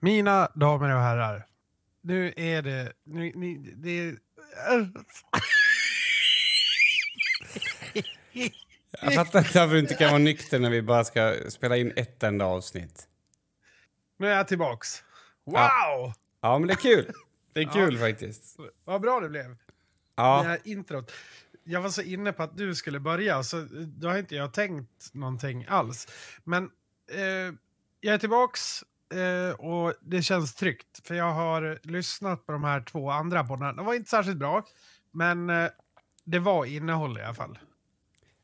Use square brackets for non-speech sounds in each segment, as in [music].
Mina damer och herrar. Nu är det... Nu, ni, det är... Jag fattar inte varför du inte kan vara nykter när vi bara ska spela in ett enda avsnitt. Nu är jag tillbaks. Wow! Ja. Ja, men det är kul. Det är kul faktiskt. Vad bra det blev. Det Ja, här introt. Jag var så inne på att du skulle börja, så då har inte jag tänkt någonting alls. Men eh, jag är tillbaks eh, och det känns tryggt. För jag har lyssnat på de här två andra poddarna. De var inte särskilt bra, men eh, det var innehåll i alla fall.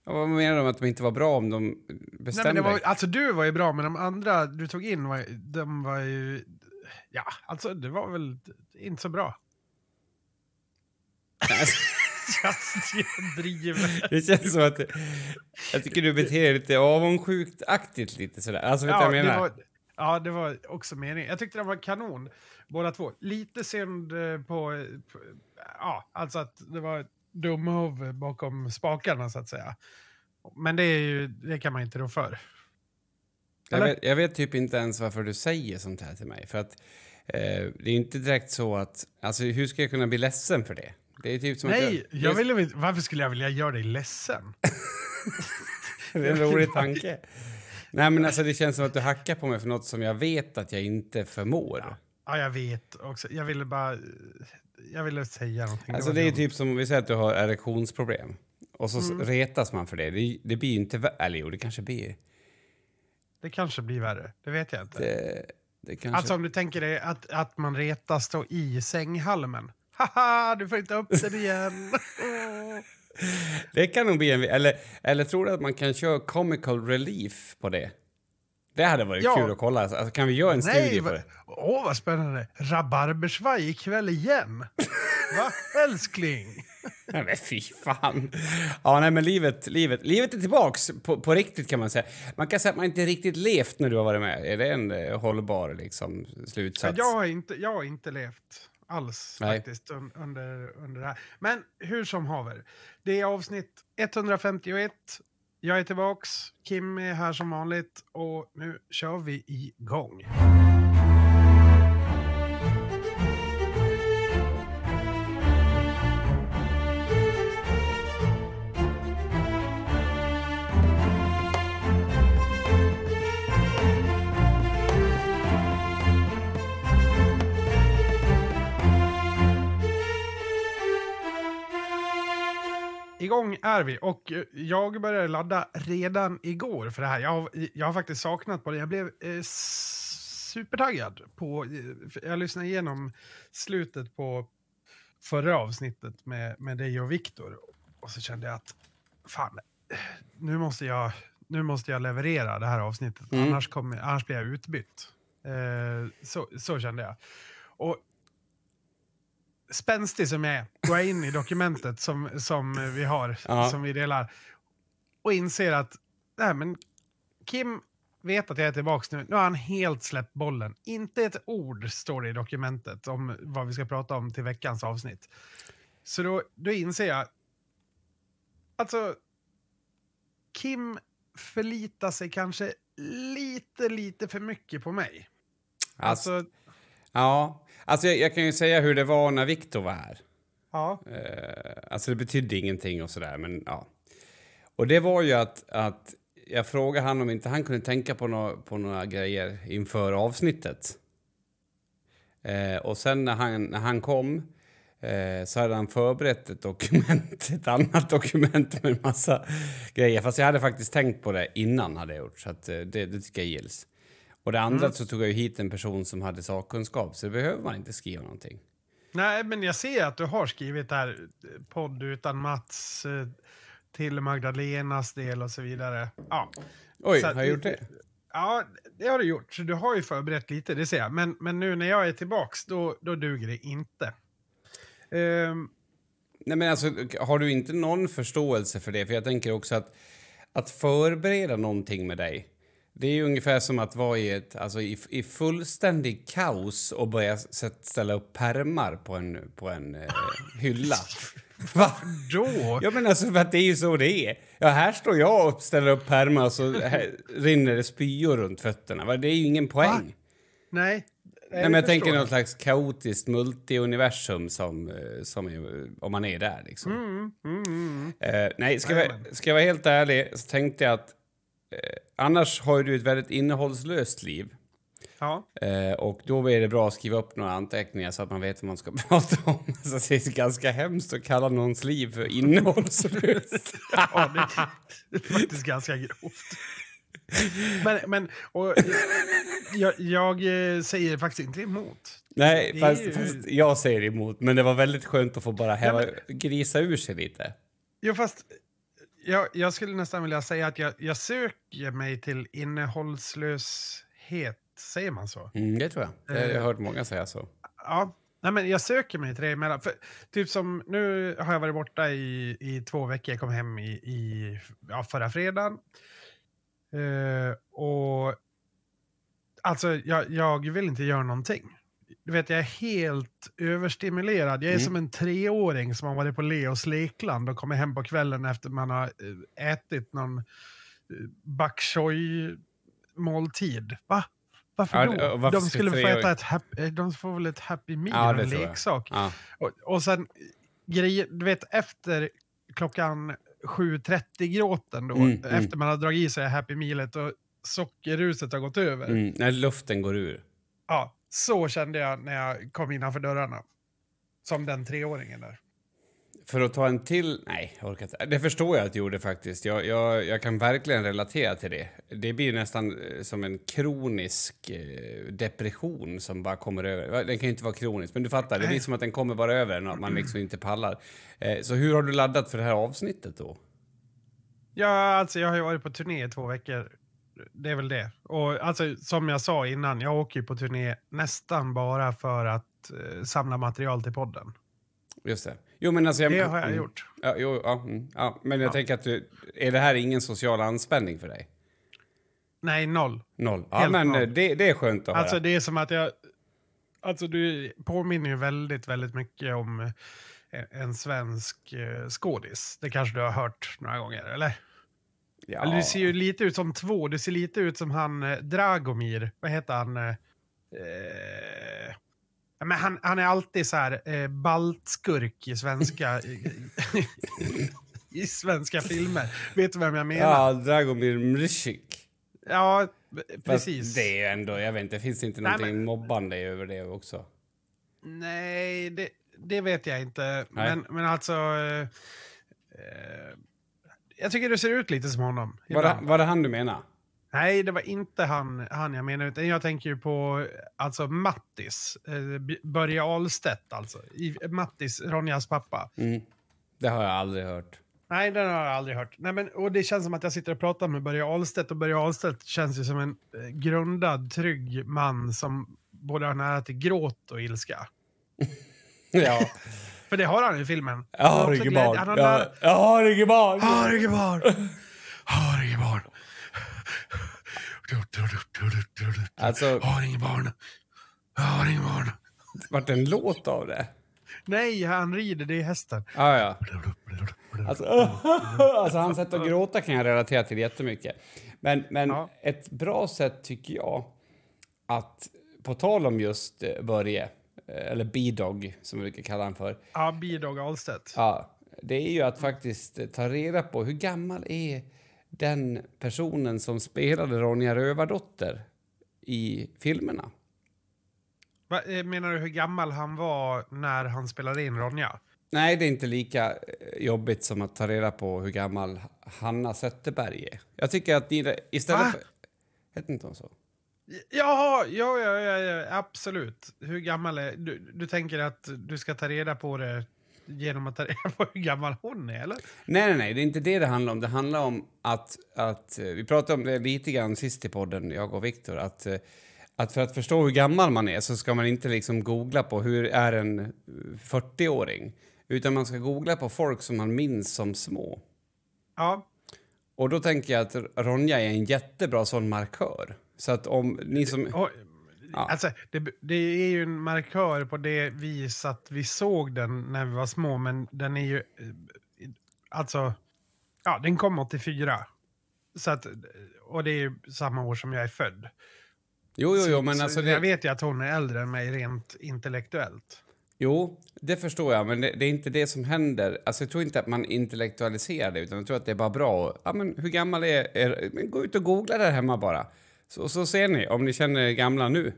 vad menar du med att de inte var bra om de Nej, bestämde? men det var, alltså du var ju bra, men de andra du tog in var, de var ju... Ja, alltså det var väl inte så bra. [laughs] jag driver. Det känns som att... Jag tycker du beter dig lite avundsjukt-aktigt lite sådär. Alltså, vet Ja, jag det menar? var, ja, det var också meningen. Jag tyckte det var kanon, båda två. Lite synd eh, på, på... Ja, alltså att det var dumhov bakom spakarna, så att säga. Men det, är ju, det kan man inte rå för. Jag vet, jag vet typ inte ens varför du säger sånt här till mig. För att eh, det är inte direkt så att... Alltså hur ska jag kunna bli ledsen för det? Det är typ som Nej, jag ville, väl- varför skulle jag vilja göra dig ledsen? [laughs] Det är en rolig [laughs] tanke. Nej men alltså det känns som att du hackar på mig för något som jag vet att jag inte förmår. Ja, jag vet också. Jag ville bara... Jag ville säga någonting. Alltså var det är typ som om vi säger att du har erektionsproblem. Och så Mm. retas man för det. Det, det blir ju inte... vä- Eller jo, det kanske blir... Det kanske blir värre. Det vet jag inte. Det, det kanske... Alltså om du tänker dig att, att man retas då i sänghalmen. Haha, du får inte upp den igen. [laughs] [laughs] Det kan nog bli en... Eller, eller tror du att man kan köra comical relief på det? Det hade varit Ja. kul att kolla. Alltså, kan vi göra en Nej, studie på det? åh vad spännande. Rabarbersvaj ikväll igen. [laughs] Va, älskling? Nej men fy fan. Ja, nej men livet, livet, livet är tillbaks på, på riktigt kan man säga. Man kan säga att man inte riktigt levt när du har varit med. Är det en eh, hållbar liksom, slutsats? Jag har, inte, jag har inte levt alls Nej. faktiskt un, under, under det här. Men hur som haver. Det är avsnitt 151. Jag är tillbaks. Kim är här som vanligt. Och nu kör vi igång. Igång är vi och eh, jag började ladda redan igår för det här. Jag har, jag har faktiskt saknat på det. Jag blev eh, supertaggad på... eh, Jag lyssnade igenom slutet på förra avsnittet med, med dig och Viktor. Och så kände jag att fan, nu måste jag, nu måste jag leverera det här avsnittet. Mm. Annars, kommer, annars blir jag utbytt. Eh, så, så kände jag. Och spänstig som jag är, går jag in i dokumentet som, som vi har, Ja. som vi delar, och inser att nej, men Kim vet att jag är tillbaka nu. Nu har han helt släppt bollen. Inte ett ord står det i dokumentet om vad vi ska prata om till veckans avsnitt. Så då, då inser jag, alltså, Kim förlitar sig kanske lite, lite för mycket på mig. Alltså, Alltså, ja. Alltså jag, jag kan ju säga hur det var när Viktor var här. ja. Eh, alltså det betydde ingenting och sådär, men ja. Och det var ju att, att jag frågade han om inte han kunde tänka på, nå på några grejer inför avsnittet. Eh, och sen när han, när han kom eh, så hade han förberett ett dokument, [laughs] ett annat dokument med en massa grejer. Fast jag hade faktiskt tänkt på det innan hade jag gjort, så att, eh, det, det tycker jag gills. Och det andra så tog jag ju hit en person som hade sakkunskap, så det behöver man inte skriva någonting. Nej, men jag ser att du har skrivit där eh, podd utan Mats eh, till Magdalenas del och så vidare. Ja. Oj, Så har jag gjort det? Ja, det har du gjort. Så du har ju förberett lite, det ser jag. Men, men nu när jag är tillbaks, då, då duger det inte. Ehm, Nej, men alltså, har du inte någon förståelse för det? För jag tänker också att, att förbereda någonting med dig, det är ju ungefär som att vara i, ett, alltså i, i fullständig kaos och börja ställa upp pärmar på en, på en eh, hylla. [laughs] Va? då? Ja, men alltså, för att det är ju så det är. Ja, här står jag och ställer upp pärmar och så rinner det spyor runt fötterna. Va? Det är ju ingen poäng. Nej, Nej, men jag tänker något slags kaotiskt multiuniversum som, eh, som är, om man är där liksom. Mm, mm, mm. Eh, nej, ska, jag, ska jag vara helt ärlig så tänkte jag att annars har du ett väldigt innehållslöst liv. Ja. Eh, och då är det bra att skriva upp några anteckningar så att man vet vad man ska [laughs] prata om. Så det är ganska hemskt att kalla någons liv för innehållslöst. [laughs] ja det, det är faktiskt ganska grovt. Men, men och, jag, jag eh, säger faktiskt inte emot. Nej, fast, ju- fast jag säger emot. Men det var väldigt skönt att få bara häva, Ja, grisa ur sig lite. Jo, fast jag, jag skulle nästan vilja säga att jag, jag söker mig till innehållslöshet. Säger man så? Mm, det tror jag. Jag Eh. har hört många säga så. Ja. Nej, men jag söker mig till det emellan. För, typ som nu har jag varit borta i, i två veckor. Jag kom hem i, i ja, förra fredagen. Eh, och alltså, jag, jag vill inte göra någonting. Du vet, jag är helt överstimulerad. Jag är Mm. som en treåring som har varit på Leos lekland och kommer hem på kvällen efter man har eh, ätit någon eh, bok choy-måltid. Va? Varför Ja, då? och varför de skulle få äta ett happy, eh, de får väl ett happy meal, Ja, det en leksak. Ja. Och, och sen grejer, du vet efter klockan 7.30-gråten då, Mm, mm. efter man har dragit i sig Happy Mealet och sockerruset har gått över. Mm, när luften går ur. Ja, så kände jag när jag kom innanför dörrarna. Som den treåringen där. För att ta en till... Nej, jag orkar inte. Det förstår jag att du gjorde faktiskt. Jag, jag, jag kan verkligen relatera till det. Det blir nästan eh, som en kronisk eh, depression som bara kommer över. Den kan ju inte vara kronisk, men du fattar. Det blir som att den kommer bara över när man liksom inte pallar. Eh, så hur har du laddat för det här avsnittet då? Ja, alltså jag har ju varit på turné i två veckor. Det är väl det. Och alltså som jag sa innan, jag åker ju på turné nästan bara för att eh, samla material till podden. Just det. Jo, men alltså... Jag, Det har jag mm. gjort. Ja, jo, ja, mm, ja, men jag Ja. tänker att du... Är det här ingen social anspänning för dig? Nej, noll. Noll. Ja, Helt men noll. eh, det, det är skönt att Alltså höra. det är som att jag... Alltså du påminner ju väldigt, väldigt mycket om eh, en svensk eh, skådis. Det kanske du har hört några gånger, eller? Ja. Eller du ser ju lite ut som två. Du ser lite ut som han eh, Dragomir. Vad heter han? Eh, eh, men han, han är alltid så här eh, baltskurk i svenska... I svenska filmer. Vet du vem jag menar? Ja, Dragomir Mrzik. Ja, Fast precis. Det är ändå, jag vet inte, finns det inte Nej, någonting men- mobbande över det också? Nej, det, det vet jag inte. Men, men alltså... Eh, eh, jag tycker du ser ut lite som honom. Var det, var det han du menar? Nej, det var inte han, han jag menar. Utan jag tänker ju på alltså Mattis. Eh, Börje Ahlstedt alltså. I, Mattis, Ronjas pappa. Mm. Det har jag aldrig hört. Nej, den har jag aldrig hört. Nej, men, och det känns som att jag sitter och pratar med Börje Ahlstedt. Och Börje Ahlstedt känns ju som en eh, grundad, trygg man som både har nära till gråt och ilska. [laughs] Ja. För det har han i filmen. Jag har inget barn. han har Jag, jag har inget barn. Har inget barn. Har inget barn. Alltså, Har inget barn. Har inget barn. vart det en låt av det? Nej, han rider, det är hästen. Ah, ja, alltså, [laughs] alltså, hans sätt att gråta kan jag relatera till jättemycket. Men, men Ja. ett bra sätt tycker jag att, på tal om just eh, Börje, eller B-Dog som vi brukar kalla han för, Ja, Bidog Ahlstedt. Ja, det är ju att faktiskt eh, ta reda på hur gammal är den personen som spelade Ronja Rövardotter i filmerna. Va, eh, menar du hur gammal han var när han spelade in Ronja? Nej, det är inte lika eh, jobbigt som att ta reda på hur gammal Hanna Zetterberg är. Jag tycker att ni istället Va? för... Hette inte hon så? Ja, ja, ja, ja, ja absolut. Hur gammal är du? Du tänker att du ska ta reda på det genom att ta reda på hur gammal hon är, eller? Nej, nej, nej, det är inte det det handlar om. Det handlar om att, att eh, vi pratade om det lite grann sist i podden, jag och Viktor, att, eh, att för att förstå hur gammal man är så ska man inte liksom googla på hur är en eh, 40-åring, utan man ska googla på folk som man minns som små. Ja, Och då tänker jag att Ronja är en jättebra sån markör. Så att om ni som... och, Ja. alltså, det, det är ju en markör på det vis att vi såg den när vi var små, men den är ju... eh, Alltså, ja, den kom 84. Så att, och det är ju samma år som jag är född. Jo, jo, jo, men så alltså Jag det, vet ju att hon är äldre än mig rent intellektuellt. jo, det förstår jag, men det, det är inte det som händer. Alltså jag tror inte att man intellektualiserar det, utan jag tror att det är bara bra. Ja, men hur gammal är, är men Gå ut och googla där hemma bara. Så, så ser ni om ni känner er gamla nu.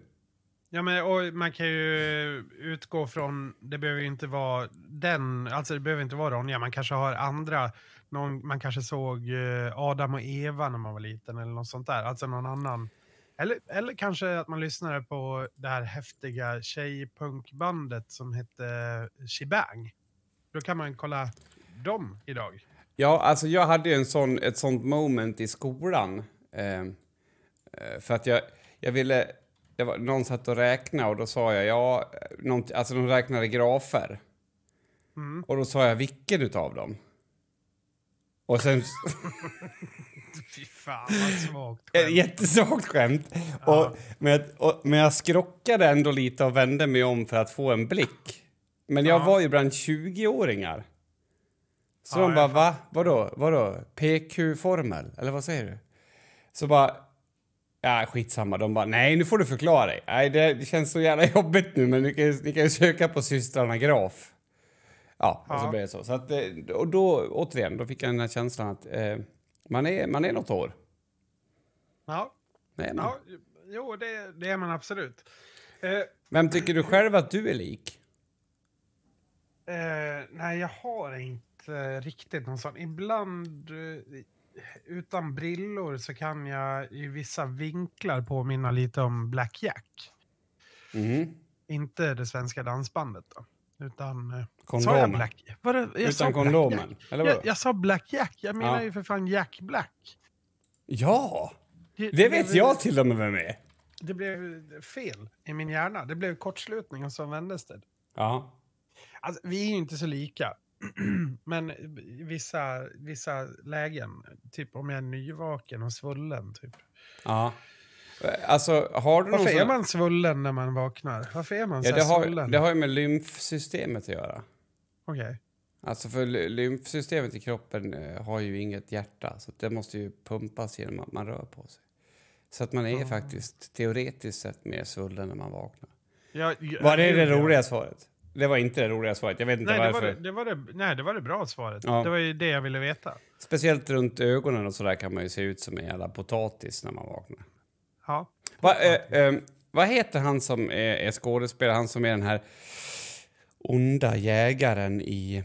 Ja, men och man kan ju utgå från, det behöver ju inte vara den, alltså det behöver inte vara Ronja, man kanske har andra, någon, man kanske såg eh, Adam och Eva när man var liten eller något sånt där, alltså någon annan. Eller, eller kanske att man lyssnade på det här häftiga tjejpunkbandet som hette Shebang. Då kan man kolla dem idag. Ja, alltså jag hade ju en sån, ett sånt moment i skolan. Eh, för att jag, jag ville... Det var, någon satt och räknade och då sa jag, ja, någon, alltså de räknade grafer. Mm. Och då sa jag, vilken utav dem? Och sen... [laughs] Fy fan vad svagt. [laughs] Ett skämt. jättesvagt skämt. Och, men, jag, och, men jag skrockade ändå lite och vände mig om för att få en blick. Men jag Ja. var ju bland 20-åringar. Så Ja, de bara, jag va? Vadå? Vadå? PQ-formel? Eller vad säger du? Så bara, ja skitsamma. De bara, nej nu får du förklara dig. Nej det, känns så jävla jobbigt nu men ni kan, ni kan ju söka på systrarna Graf. Ja, och så Ja. blev det så. så att, eh, och då, återigen, då fick jag den här känslan att eh, man, är, man är något år. Ja, Nej, man. ja, jo det, det är man absolut. Eh, Vem tycker du själv att du är lik? Eh, nej, jag har inte riktigt någon sån. Ibland eh, utan brillor så kan jag i vissa vinklar påminna lite om Black Jack. Mhm. Inte det svenska dansbandet då. Utan... eh, Sa jag Kondomen. Black Var det, jag sa Utan kondomen? Eller Jag, vadå? jag sa Black Jack. Jag menar Ja. ju för fan Jack Black. Ja! Det, Det vet blev- jag till och med vem är. Det blev fel i min hjärna. Det blev kortslutning och så vändes det. Ja. Alltså, vi är ju inte så lika. [clears throat] Men vissa, vissa lägen, typ om jag är nyvaken och svullen. Typ. Ja. Alltså, har du Varför sån- är man svullen när man vaknar? Varför är man Ja, så det har, svullen? det har ju med lymfsystemet att göra. Okej. Alltså för ly- lymfsystemet i kroppen eh, har ju inget hjärta så det måste ju pumpas genom att man rör på sig. Så att man är Ah. faktiskt teoretiskt sett mer svullen när man vaknar. Jag- jag- Var det det roliga svaret? Det var inte det roliga svaret. Jag vet inte Nej det, var varför. det, det var det, nej, det var det bra svaret. Ja. Det var ju det jag ville veta. Speciellt runt ögonen och sådär kan man ju se ut som en jävla potatis när man vaknar. Ja. Va, eh, eh, vad heter han som är, är skådespelare? Han som är den här onda jägaren i...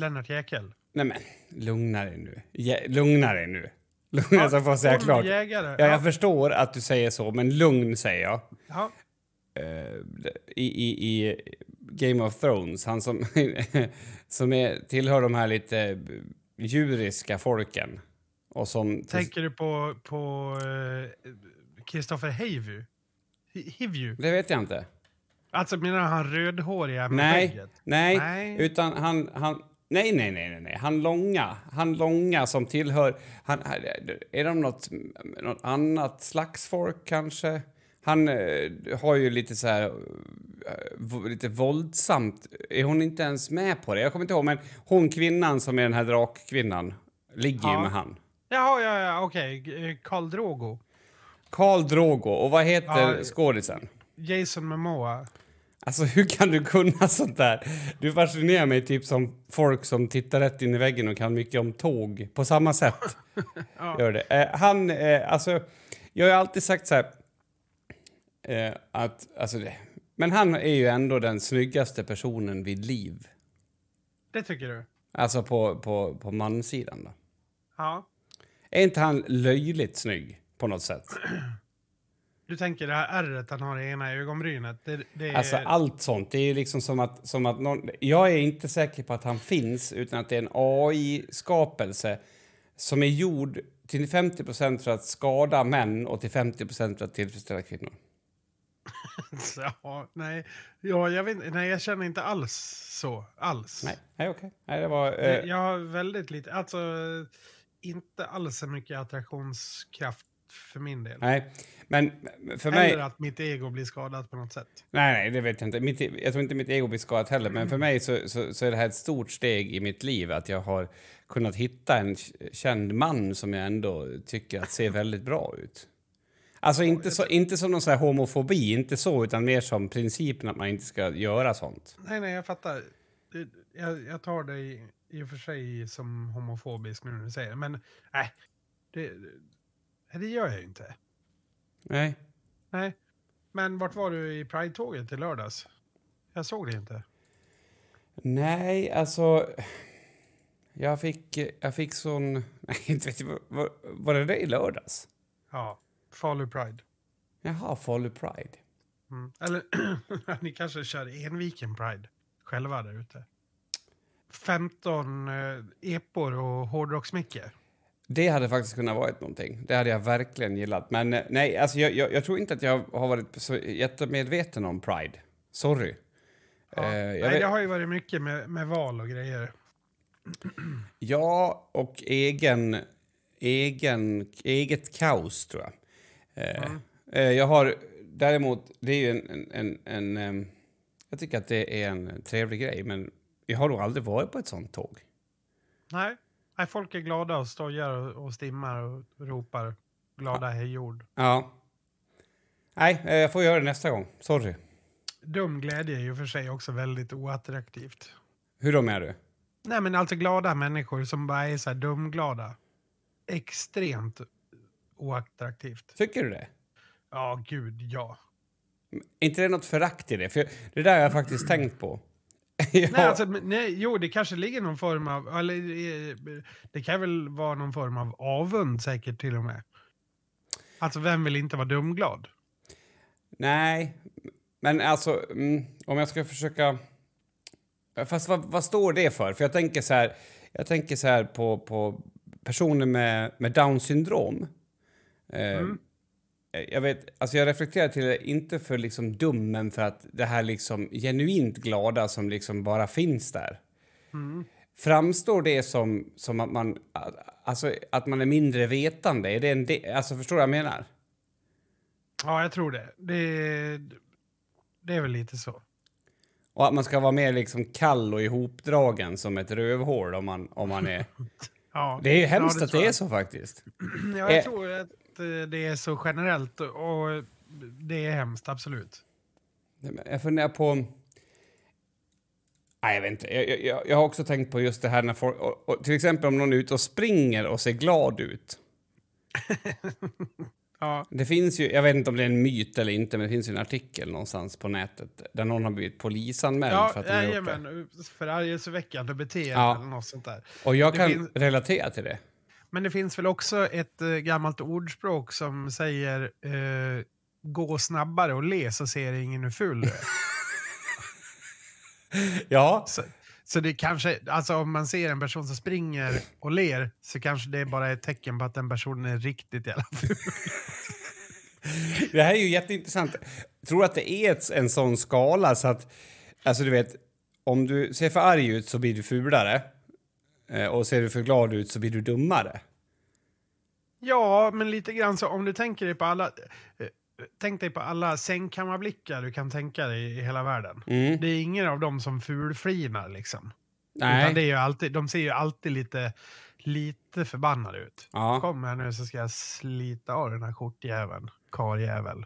Lennart Jäkel. Nej men, lugna dig nu. Jä, lugna dig nu. Lugna dig så får jag säga klart. Jägare. Ja, jag förstår att du säger så, men lugn säger jag. ja. Eh, i, i, I Game of Thrones, han som, [laughs] som är, tillhör de här lite djuriska folken. Och som... Tänker du på på Kristoffer uh, Hivju? Hivju? Det vet jag inte. Alltså menar han rödhåriga med Nej, nej, Nej. utan han, han... Nej, nej, nej, nej. Han långa. Han långa som tillhör... Han, är de något, något annat slags folk kanske? Han eh, har ju lite så här... eh, lite våldsamt. Är hon inte ens med på det? Jag kommer inte ihåg, men hon kvinnan som är den här drakkvinnan ligger ju Ja. med han. Jaha, ja, ja, okej. Eh, Karl Drogo. Karl Drogo. Och vad heter Ja. skådisen? Jason Momoa. Alltså hur kan du kunna sånt där? Du fascinerar mig typ som folk som tittar rätt in i väggen och kan mycket om tåg på samma sätt. [laughs] Ja. Gör det. Eh, han, eh, alltså, jag har ju alltid sagt så här eh, att, alltså det, men han är ju ändå den snyggaste personen vid liv. Det tycker du? Alltså på, på, på mansidan då. Ja. Är inte han löjligt snygg på något sätt? [clears throat] Du tänker det här ärret han har i ena ögonbrynet. Det, det är... Alltså allt sånt. Det är liksom som att, som att någon, jag är inte säker på att han finns utan att det är en AI-skapelse som är gjord till 50% för att skada män och till 50% för att tillfredsställa kvinnor. [laughs] ja, nej, ja, jag vet, nej, jag känner inte alls så. Alls. Nej, nej okej. Nej, det var... Det- Eh, Jag har väldigt lite, alltså inte alls så mycket attraktionskraft för min del. nej, men för mig... Eller att mitt ego blir skadat på något sätt. Nej, nej, det vet jag inte. Mitt, jag tror inte mitt ego blir skadat heller, men för mig så, så, så är det här ett stort steg i mitt liv att jag har kunnat hitta en känd man som jag ändå tycker att ser väldigt bra ut. Alltså inte, så, inte som någon så här homofobi, inte så, utan mer som principen att man inte ska göra sånt. Nej, nej, jag fattar. Jag, jag tar dig i och för sig som homofobisk nu när du säger det, men nej. Det, det, det gör jag ju inte. Nej. Nej. Men vart var du i Pride-tåget i lördags? Jag såg det inte. Nej, alltså... Jag fick, jag fick sån... [laughs] Nej, inte vet jag. Var, var det det i lördags? Ja, Falu Pride. Jaha, Falu Pride. Mm. Eller [clears throat] ni kanske kör Enviken Pride själva där ute. 15 eh, epor och hårdrocksmicke. Det hade faktiskt kunnat vara någonting. Det hade jag verkligen gillat. Men eh, nej, alltså jag, jag, jag tror inte att jag har varit så jättemedveten om Pride. Sorry. Ja. Eh, jag Nej, vet- det har ju varit mycket med, med val och grejer. Ja, och egen, egen, eget kaos, tror jag. Eh, Mm. eh, jag har däremot, det är ju en, en, en, en Jag tycker att det är en trevlig grej, men jag har nog aldrig varit på ett sånt tåg. Nej. Nej, folk är glada och stojar och, och stimmar och ropar glada hejord. Ja. Nej, eh, jag får göra det nästa gång. Sorry. Dum glädje är ju för sig också väldigt oattraktivt. Hur då menar du? Nej, men alltså glada människor som bara är så här dumglada. Extremt oattraktivt. Tycker du det? Ja, gud, ja. Är inte det något förakt i det? För det där har jag faktiskt tänkt på. [laughs] ja. Nej, alltså, nej, jo, det kanske ligger någon form av... Eller, eh, det kan väl vara någon form av avund säkert till och med. Alltså, vem vill inte vara dumglad? Nej, men alltså mm, om jag ska försöka... Fast vad, vad står det för? För jag tänker så här, jag tänker så här på, på personer med, med Downs syndrom. Eh, Jag vet, alltså jag reflekterar till det, inte för liksom dum, men för att det här liksom genuint glada som liksom bara finns där. Framstår det som, som att man, alltså att man är mindre vetande? Är det en de, alltså förstår du vad jag menar? Ja, jag tror det. Det, det är väl lite så. Och att man ska vara mer liksom kall och ihopdragen som ett rövhål om man, om man är... [laughs] Ja, Det är ju hemskt ja, att det är jag. så faktiskt. [clears throat] Ja, jag Eh. tror att eh, det är så generellt och det är hemskt, absolut. Jag funderar på... Nej, jag vet inte. Jag, jag, jag har också tänkt på just det här när folk... Och, och, till exempel om någon är ute och springer och ser glad ut. [laughs] Ja, Det finns ju, jag vet inte om det är en myt eller inte, men det finns ju en artikel någonstans på nätet där någon har blivit polisanmäld ja för att de har gjort det. Förargelseväckande beteende Ja. eller något sånt där. Och jag Det kan finns- relatera till det. Men det finns väl också ett eh, gammalt ordspråk som säger eh, gå snabbare och le så ser ingen hur ful du är. [laughs] Ja, så, så det kanske, alltså om man ser en person som springer och ler så kanske det är bara ett tecken på att den personen är riktigt jävla ful. [laughs] Det här är ju jätteintressant. Jag tror att det är ett, en sån skala så att... Alltså du vet, om du ser för arg ut så blir du fulare. Eh, Och ser du för glad ut så blir du dummare. Ja, men lite grann så om du tänker dig på alla... eh, Tänk dig på alla sängkammarblickar du kan tänka dig i hela världen. Mm. Det är ingen av dem som fulflinar liksom. Nej. Utan det är ju alltid, de ser ju alltid lite, lite förbannade ut. Ja. Kom här nu så ska jag slita av den här skjortjäveln. Karljävel.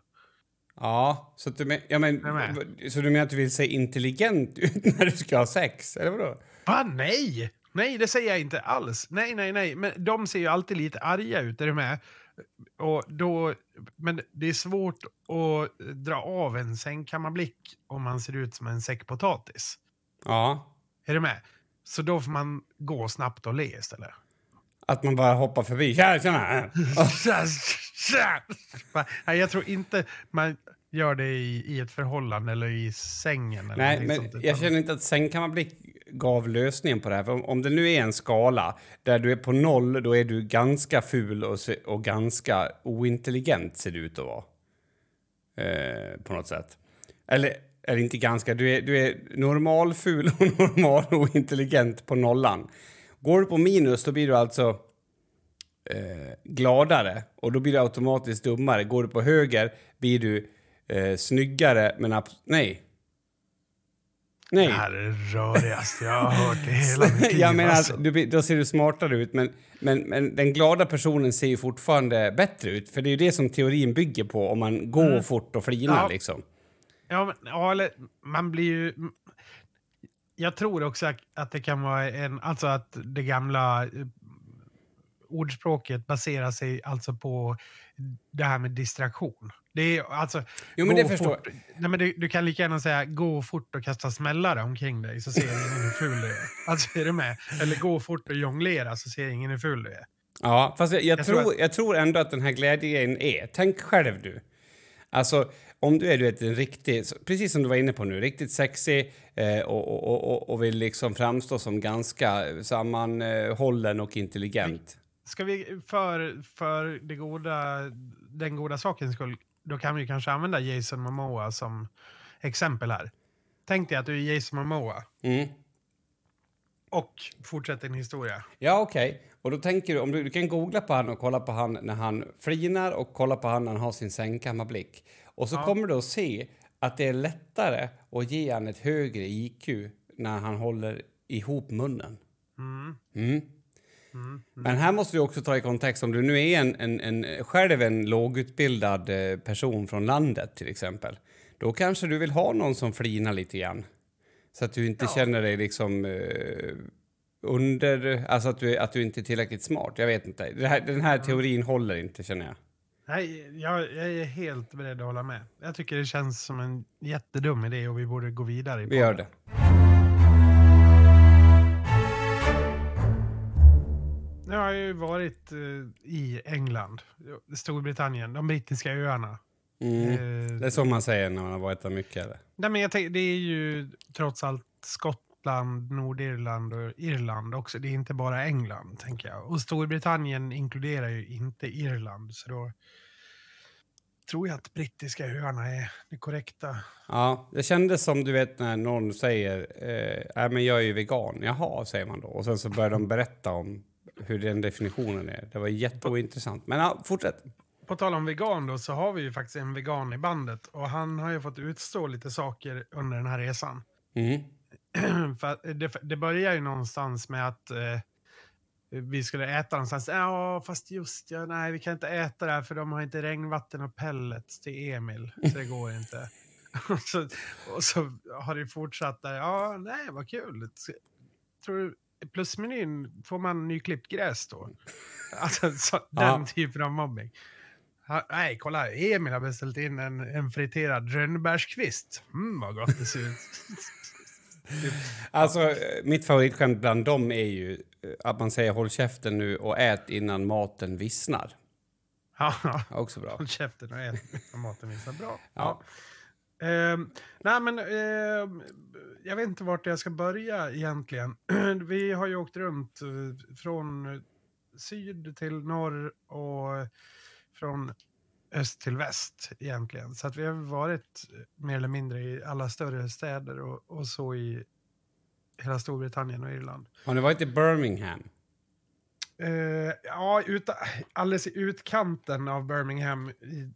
Ja, så, du men, ja, men, så du menar att du vill se intelligent ut [laughs] när du ska ha sex? Eller vadå? Va, nej! Nej, det säger jag inte alls. Nej, nej, nej. Men de ser ju alltid lite arga ut, är du med? Och då, men det är svårt att dra av en sängkammarblick om man ser ut som en säck potatis. Ja. Är du med? Så då får man gå snabbt och le istället. Att man bara hoppar förbi. Tja, tjena! [laughs] Nej, jag tror inte man gör det i, i ett förhållande eller i sängen. Eller Nej, men sånt, jag känner inte att sängkammarblick gav lösningen på det här. För om, om det nu är en skala där du är på noll, då är du ganska ful och, se, och ganska ointelligent ser det ut att vara. Eh, på något sätt. Eller, eller inte ganska, du är, du är normalful [laughs] och normal ointelligent på nollan. Går du på minus, då blir du alltså eh, gladare och då blir du automatiskt dummare. Går du på höger blir du eh, snyggare, men abs- nej, Nej. Det här är det rörigaste jag har hört i hela mitt [laughs] liv. jag menar, alltså. du, då ser du smartare ut, men, men, men den glada personen ser ju fortfarande bättre ut. För det är ju det som teorin bygger på, om man går fort och flinar Ja. liksom. Ja, men, ja, eller man blir ju... Jag tror också att- att det kan vara en... Alltså att det gamla eh, ordspråket baserar sig alltså på det här med distraktion. Det är alltså... Jo, men det förstår fort. Nej, men du, du kan lika gärna säga gå fort och kasta smällare omkring dig så ser ingen hur ful du är. [laughs] Alltså är du med? Eller gå fort och jonglera så ser ingen hur ful du är. Ja, fast jag, jag, Jag tror tror, jag tror ändå att den här glädjegrejen är... Tänk själv du. Alltså, om du är du vet, en riktig, precis som du var inne på nu, riktigt sexig eh, och, och, och, och vill liksom framstå som ganska sammanhållen och intelligent. Ska vi för, för det goda, den goda sakens skull, då kan vi kanske använda Jason Momoa som exempel här. Tänk dig att du är Jason Momoa Mm. och fortsätt din historia. Ja, okej. Och då tänker du, om du, du kan googla på han och kolla på han när han flinar och kolla på han när han har sin sängkammarblick. Och så Ja. kommer du att se att det är lättare att ge han ett högre IQ när han håller ihop munnen. Mm. Mm. Men här måste du också ta i kontext om du nu är en, en, en, själv en lågutbildad eh, person från landet till exempel. Då kanske du vill ha någon som flinar lite grann. Så att du inte Ja. känner dig liksom eh, under, alltså att du, att du inte är tillräckligt smart. Jag vet inte. Här, den här teorin håller inte känner jag. Nej, jag, jag är helt beredd att hålla med. Jag tycker det känns som en jättedum idé och vi borde gå vidare. i Vi gör det. Nu har jag ju varit eh, i England, Storbritannien, de brittiska öarna. Mm. Eh, Det är så man säger när man har varit där mycket eller? Nej, men jag tänker, det är ju trots allt Skottland, Nordirland och Irland också. Det är inte bara England, tänker jag. Och Storbritannien inkluderar ju inte Irland, så då tror jag att brittiska öarna är det korrekta. Ja, det kändes som du vet när någon säger eh, äh, men jag är ju vegan. Jaha, säger man då. Och sen så börjar de berätta om hur den definitionen är. Det var jätteointressant. Men ja, fortsätt. På tal om vegan då, så har vi ju faktiskt en vegan i bandet och han har ju fått utstå lite saker under den här resan. Mm. [clears throat] Det, det börjar ju någonstans med att eh, vi skulle äta någonstans. Ja, fast just ja, nej, vi kan inte äta det här för de har inte regnvatten och pellets till Emil, så det går inte. [laughs] och, så, och så har det fortsatt där. Ja, nej, vad kul. Tror du plusmenyn får man nyklippt gräs då? [laughs] Alltså så, den Ja. typen av mobbing. Ha, nej, kolla, Emil har beställt in en, en friterad rönnbärskvist. Mm, vad gott det ser ut. [laughs] Alltså, eh, mitt favoritskämt bland dem är ju eh, att man säger håll käften nu och ät innan maten vissnar. Ja, Också bra. håll käften och ät när maten visar bra. Ja. Ja. Ehm, nej, men ehm, jag vet inte vart jag ska börja egentligen. [clears throat] Vi har ju åkt runt eh, från syd till norr och från öst till väst egentligen. Så att vi har varit mer eller mindre i alla större städer och, och så i hela Storbritannien och Irland. Har ni varit i Birmingham? Eh, ja, ut, alldeles i utkanten av Birmingham i,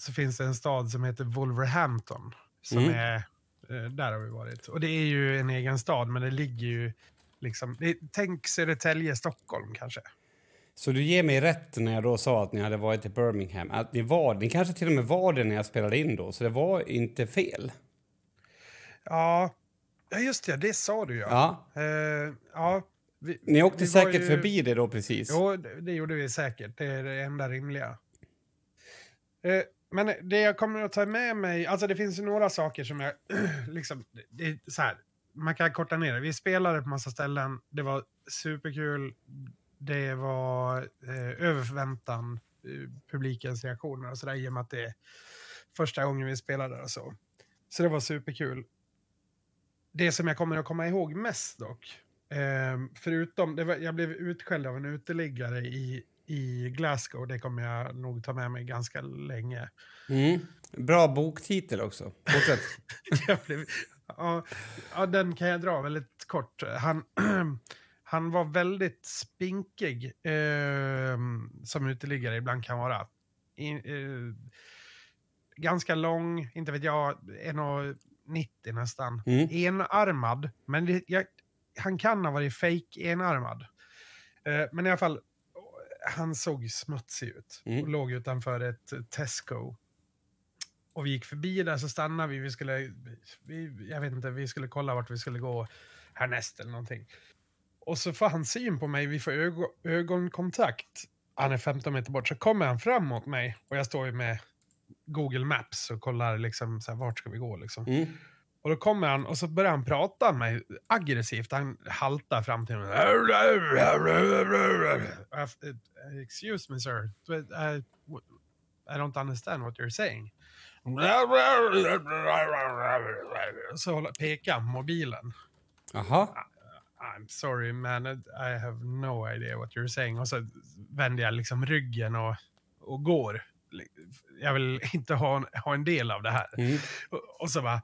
så finns det en stad som heter Wolverhampton. Som Mm. är, eh, där har vi varit. Och det är ju en egen stad, men det ligger ju liksom... Det, tänk Södertälje, Stockholm kanske. Så du ger mig rätt när jag då sa att ni hade varit i Birmingham. Att ni var, ni kanske till och med var det när jag spelade in då, så det var inte fel. Ja, ja just det, det sa du ja. Ja. Eh, ja vi, Ni åkte säkert ju- förbi det då precis. Jo, det, det gjorde vi säkert. Det är det enda rimliga. Eh, men det jag kommer att ta med mig, alltså det finns ju några saker som jag, [clears throat] liksom, det- är så här, man kan korta ner det. Vi spelade på massa ställen, det var superkul, det var eh, över förväntan, eh, publikens reaktioner och sådär, i och med att det är första gången vi spelade och så. Så det var superkul. Det som jag kommer att komma ihåg mest dock, eh, förutom, det var, jag blev utskälld av en uteliggare i, i Glasgow, det kommer jag nog ta med mig ganska länge. Mm. Bra boktitel också. [laughs] Blev, ja, ja, den kan jag dra väldigt kort. Han, [clears throat] han var väldigt spinkig, eh, som uteliggare ibland kan vara. I, eh, ganska lång, inte vet jag, 1,80 90 nästan. Mm. Enarmad, men det, jag, han kan ha varit fake enarmad. Eh, men i alla fall, han såg smutsig ut Mm. och låg utanför ett eh, Tesco. Och vi gick förbi där så stannade vi. vi skulle, vi, jag vet inte, vi skulle kolla vart vi skulle gå härnäst eller någonting. Och så får han syn på mig, vi får ögon, ögonkontakt. Han är 15 meter bort, så kommer han fram mot mig och jag står ju med Google Maps och kollar liksom så här, vart ska vi gå liksom. Mm. Och då kommer han och så börjar han prata med mig aggressivt. Han haltar fram till mig. Excuse me sir. I, I don't understand what you're saying. Så håller- pekar han mobilen. Jaha. I'm sorry man, I have no idea what you're saying. Och så vänder jag liksom ryggen och, och går. Jag vill inte ha en, ha en del av det här. Mm. Och, och så bara...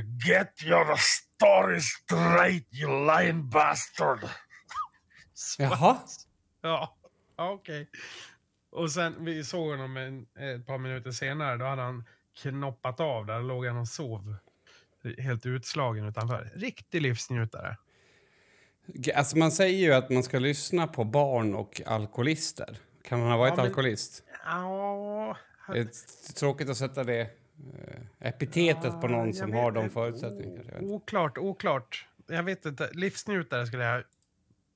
Get your story straight you lying bastard! Jaha. Ja, ja, okej. Och sen, vi såg honom en, ett par minuter senare, då hade han knoppat av där, låg han och sov. Helt utslagen utanför. Riktig livsnjutare. Alltså man säger ju att man ska lyssna på barn och alkoholister. Kan han ha varit Ja, men- alkoholist? Ja, Det är tråkigt att sätta det eh, epitetet på någon jag som vet- har de förutsättningarna. kanske. Oklart, oklart. Jag vet inte. Livsnjutare skulle jag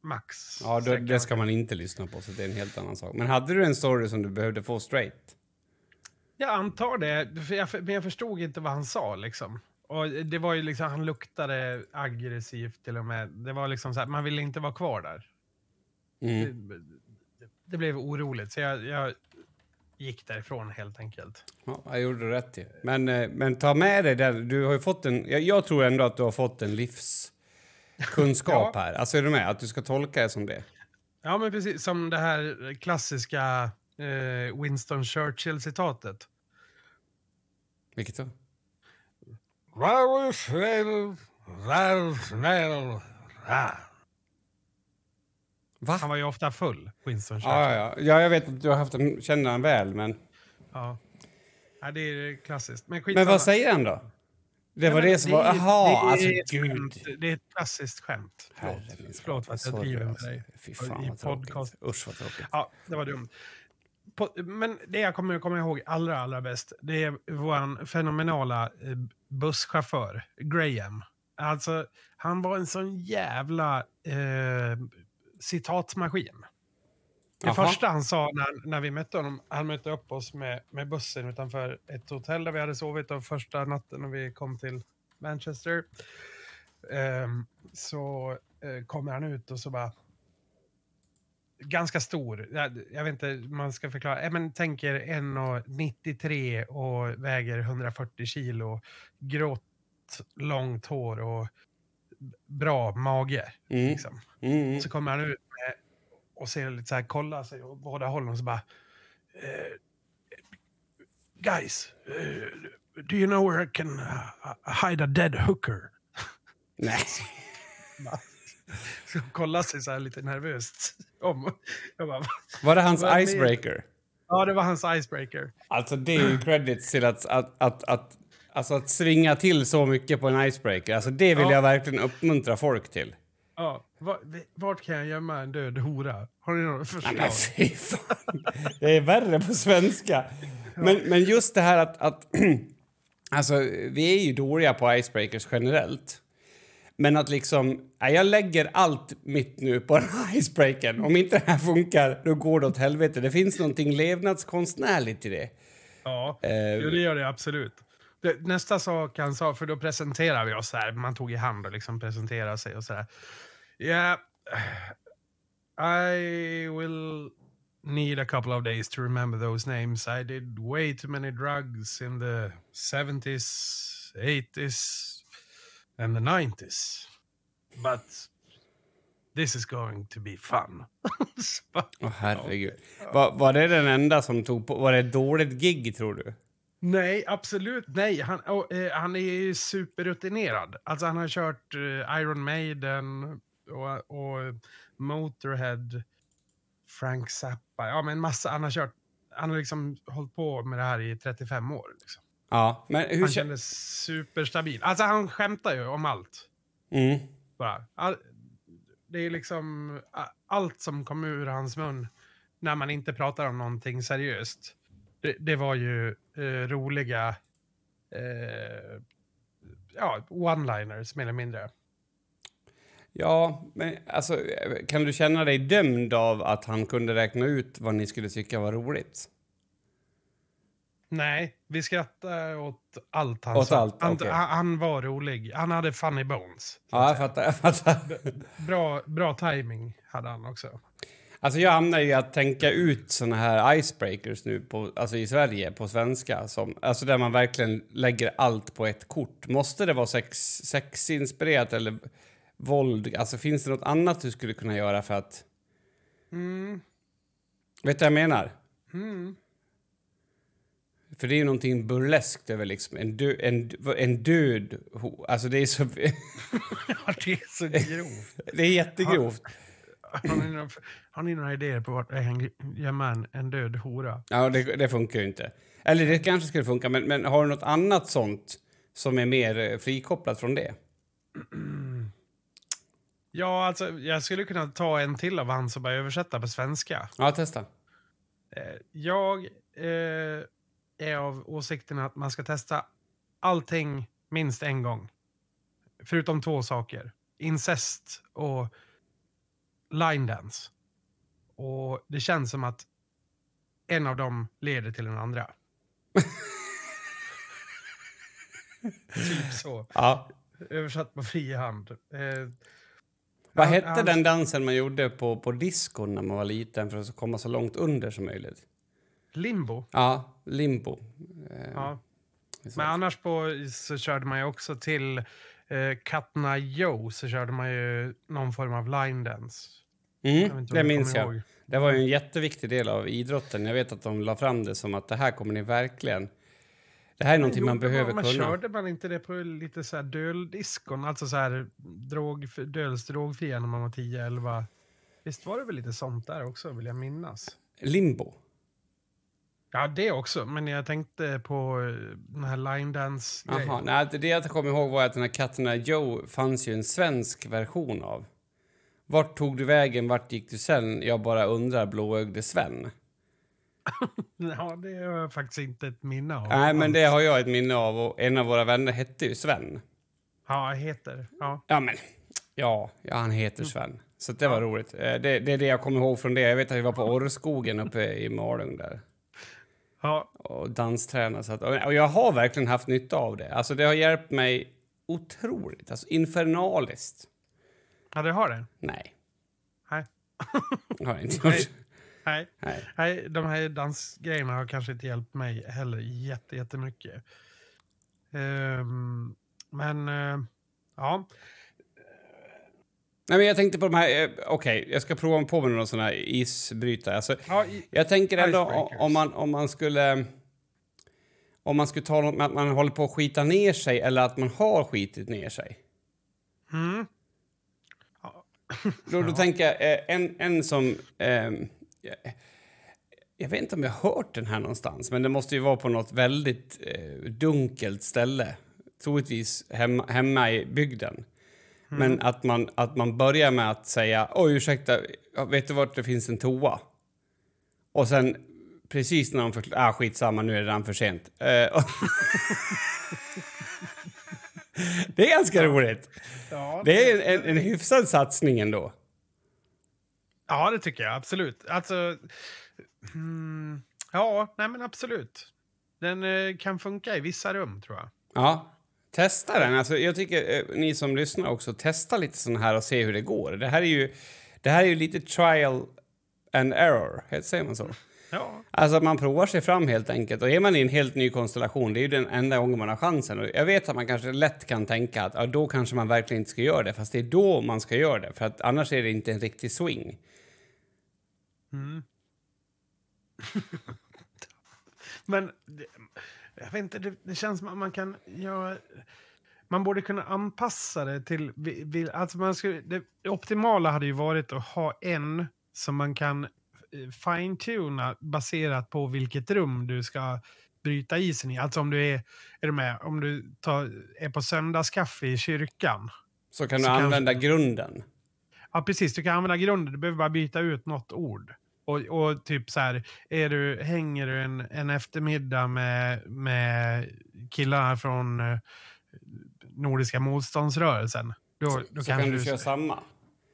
max Ja, då, det ska man inte lyssna på, så det är en helt annan sak. Men hade du en story som du behövde få straight? Jag antar det, för jag, men jag förstod inte vad han sa liksom. Och det var ju liksom, han luktade aggressivt till och med. Det var liksom så här, man ville inte vara kvar där. Mm. Det, det blev oroligt, så jag, jag gick därifrån helt enkelt. Ja, jag gjorde rätt i. Men, eh, men ta med dig den. Du har ju fått en, jag, jag tror ändå att du har fått en livskunskap [laughs] Ja. här. Alltså är du med? Att du ska tolka det som det. Ja, men precis som det här klassiska eh, Winston Churchill-citatet. Vilket då? Va? Han var ju ofta full, Winston Churchill. Ja, ja, ja, jag vet att du har haft en, känner han väl, men... Ja. ja, det är klassiskt. Men, Men vad säger han då? Det var Nej, det som var... är- Jaha, det är alltså gud. Det är ett klassiskt skämt. Förlåt, Förlåt för att jag driver med alltså. dig. Fy i fan vad tråkigt. podcast. Usch vad tråkigt. Ja, det var dumt. På, men det jag kommer komma ihåg allra, allra bäst, det är vår fenomenala eh, busschaufför, Graham. Alltså, han var en sån jävla eh, citatmaskin. Det Jaha. första han sa när, när vi mötte honom, han mötte upp oss med, med bussen utanför ett hotell där vi hade sovit och första natten när vi kom till Manchester. Ehm, så eh, kommer han ut och så bara... Ganska stor. Jag, jag vet inte, man ska förklara. Eh, men tänker 1,93 och väger 140 kilo. Grått, långt hår och bra mage. Mm. Liksom. Mm. Så kommer han ut med, och ser lite så här, kollar sig åt båda hållen och så bara... Eh, guys, eh, do you know where I can uh, hide a dead hooker? Nej. [laughs] Så kollar sig så här lite nervöst om. Jag bara, Var det hans icebreaker? ja, det var hans icebreaker. Alltså det är ju credits till att, att, att, att, alltså att svinga till så mycket på en icebreaker. Alltså det vill Ja. jag verkligen uppmuntra folk till. Ja, va- vart kan jag gömma en död hora? Har ni några förslag? Fy fan. Det är värre på svenska. Men, men just det här att... att [clears throat] alltså, vi är ju dåliga på icebreakers generellt. Men att liksom... nej, Jag lägger allt mitt nu på den här icebreakern. Om inte det här funkar, då går det åt helvete. Det finns någonting levnadskonstnärligt i det. Ja, jo, det gör det absolut. Nästa sak han sa, för då presenterar vi oss här. Man tog i hand och liksom presenterade sig och så här. Yeah, I will need a couple of days to remember those names. I did way too many drugs in the 70s, 80s and the 90s. But this is going to be fun. Åh [laughs] oh, Åh herregud. Var, var det den enda som tog på... Var det ett dåligt gig, tror du? Nej, absolut nej. Han, och, eh, han är ju superrutinerad. Alltså han har kört eh, Iron Maiden och, och Motorhead, Frank Zappa. Ja, men massa. Han har kört. Han har liksom hållit på med det här i 35 år. Liksom. Ja, men hur... Han kä- kändes superstabil. Alltså han skämtar ju om allt. Mm. Bara. All, det är liksom allt som kom ur hans mun när man inte pratar om någonting seriöst. Det, det var ju eh, roliga eh, ja, one-liners mer eller mindre. Ja, men alltså, kan du känna dig dömd av att han kunde räkna ut vad ni skulle tycka var roligt? Nej, vi skrattade åt allt han Åt sa. allt, han, han var rolig. Han hade funny bones. Ja, jag fattar. Jag fattar. Bra, bra timing hade han också. Alltså jag hamnar i att tänka ut såna här icebreakers nu på, alltså i Sverige på svenska. Som, alltså där man verkligen lägger allt på ett kort. Måste det vara sex, sexinspirerat eller våld? Alltså finns det något annat du skulle kunna göra för att... Mm. Vet du vad jag menar? Mm. För det är ju någonting burleskt över liksom en, dö, en, en död... Alltså det är så... [laughs] Ja, det är så grovt. det är jättegrovt. Har ni, några, har ni några idéer på vart en, en död hora? Ja, det, det funkar ju inte. Eller det kanske skulle funka, men, men har du något annat sånt som är mer eh, frikopplat från det? [clears throat] Ja, alltså jag skulle kunna ta en till av hans och bara översätta på svenska. Ja, testa. Eh, Jag eh, är av åsikten att man ska testa allting minst en gång. Förutom två saker. Incest och line dance. Och det känns som att en av dem leder till den andra. [laughs] typ så. Ja. Översatt på fri hand. Eh, Vad hette han- den dansen man gjorde på, på diskon när man var liten för att komma så långt under som möjligt? Limbo. Ja, limbo. Eh, Ja. Men annars på, så körde man ju också till eh, Katna Joe så körde man ju någon form av line dance. Mm, det minns jag. ihåg. Det var ju en jätteviktig del av idrotten. Jag vet att de la fram det som att det här kommer ni verkligen... Det här är någonting man Gjorde behöver man, kunna. Körde man inte det på lite så här döldiskon? Alltså så här drog, döls drogfria när man var 10-11? Visst var det väl lite sånt där också, vill jag minnas? Limbo. Ja, det också. Men jag tänkte på eh, den här line dance Jaha, nej, det jag kommer ihåg var att den här Katterna Joe fanns ju en svensk version av. Vart tog du vägen, vart gick du sen? Jag bara undrar, blåögde Sven. [laughs] Ja, det har jag faktiskt inte ett minne av. Nej, men det har jag ett minne av och en av våra vänner hette ju Sven. Ja, heter. Ja. Ja, men ja, ja han heter Sven. Så det var roligt. Eh, Det, det är det jag kommer ihåg från det. Jag vet att vi var på Orrskogen uppe i Malung där ja. och danstränade. Så att, och jag har verkligen haft nytta av det. Alltså det har hjälpt mig otroligt. Alltså infernaliskt. Ja, det har det. Nej, Nej. [laughs] har jag inte gjort. Nej. Nej. Nej, de här dansgrejerna har kanske inte hjälpt mig heller jätte, jättemycket. Ehm, men, eh, ja. Nej, men jag tänkte på de här... eh, Okej, jag ska prova på med några såna här isbrytare. Alltså, ja jag tänker ändå om man, om man skulle... Om man skulle ta något med att man håller på att skita ner sig eller att man har skitit ner sig. mm, Då, då Ja. tänker jag, eh, en, en som... jag, jag vet inte om jag har hört den här någonstans, men det måste ju vara på något väldigt eh, dunkelt ställe. Troligtvis hemma, hemma i bygden. Men att man, att man börjar med att säga oj ursäkta, vet du vart det finns en toa? Och sen precis när de förklarar, ah, skitsamma nu är det redan för sent. Eh, [laughs] det är ganska roligt. ja, Det är en, en, en hyfsad satsning ändå. ja, det tycker jag absolut. Alltså, mm, ja, nej men absolut. Den eh, kan funka i vissa rum tror jag. Ja, testa den. Alltså, jag tycker eh, ni som lyssnar också, testa lite sån här och se hur det går. Det här är ju, det här är ju lite trial and error, säger man så? Ja, Alltså man provar sig fram helt enkelt. Och är man i en helt ny konstellation, det är ju den enda gången man har chansen. Och jag vet att man kanske lätt kan tänka att ja, då kanske man verkligen inte ska göra det. Fast det är då man ska göra det. För att annars är det inte en riktig swing. Mm. [laughs] Men det, jag vet inte, det, det känns som att man kan göra... Man borde kunna anpassa det till... Alltså man skulle, det, optimala hade ju varit att ha en som man kan eh, fine-tuna baserat på vilket rum du ska bryta isen i. Alltså om du är, är du med, om du tar, är på söndagskaffe i kyrkan. Så kan Så du kan- använda grunden. Ja, precis. Du kan använda grunden. Du behöver bara byta ut något ord. Och, och typ så här, är du, hänger du en, en eftermiddag med, med killarna från eh, Nordiska motståndsrörelsen. Då, Så, då så kan du köra samma.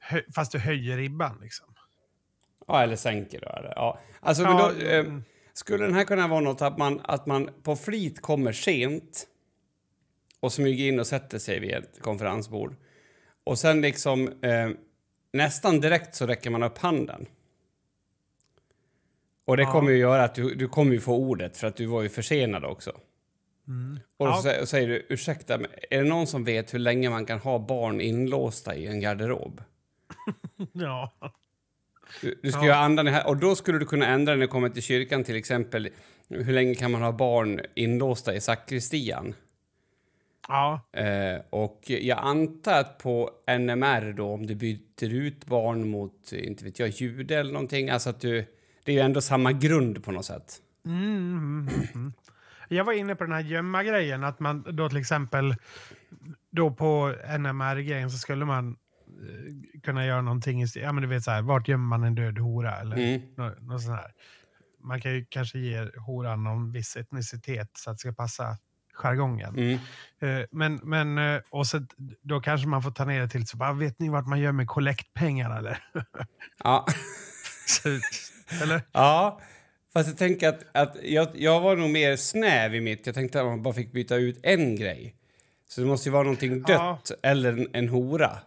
hö, fast du höjer ribban liksom. Ja, eller sänker då. Eller, ja. Alltså, men Ja, då, eh, mm. skulle den här kunna vara något att man, att man på flit kommer sent och smyger in och sätter sig vid ett konferensbord. Och sen liksom eh, nästan direkt så räcker man upp handen. Och det Ja. kommer ju göra att du, du kommer ju få ordet för att du var ju försenad också. Och Ja. så sä- säger du ursäkta, men är det någon som vet hur länge man kan ha barn inlåsta i en garderob? [laughs] Ja. Du, du ska Ja. ju ha andan här. Och då skulle du kunna ändra när det kommer till kyrkan till exempel. Hur länge kan man ha barn inlåsta i sakristian? Ja. Eh, och jag antar att på NMR då, om du byter ut barn mot, inte vet jag, jude eller någonting, alltså att du... Det är ju ändå samma grund på något sätt. Mm, mm, mm, mm. Jag var inne på den här gömma-grejen, att man då till exempel då på NMR-grejen så skulle man eh, kunna göra någonting i ja men du vet så här, vart gömmer man en död hora eller Mm. nå- något sånt här. Man kan ju kanske ge horan någon viss etnicitet så att det ska passa jargongen. Mm. Eh, Men, men eh, och så, då kanske man får ta ner det till så bara, vet ni vart man gömmer kollektpengarna eller? Ja. [laughs] Så- eller? ja. Fast jag tänker att, att jag, jag var nog mer snäv i mitt. Jag tänkte att man bara fick byta ut en grej. Så det måste ju vara någonting dött Ja. eller en, en hora.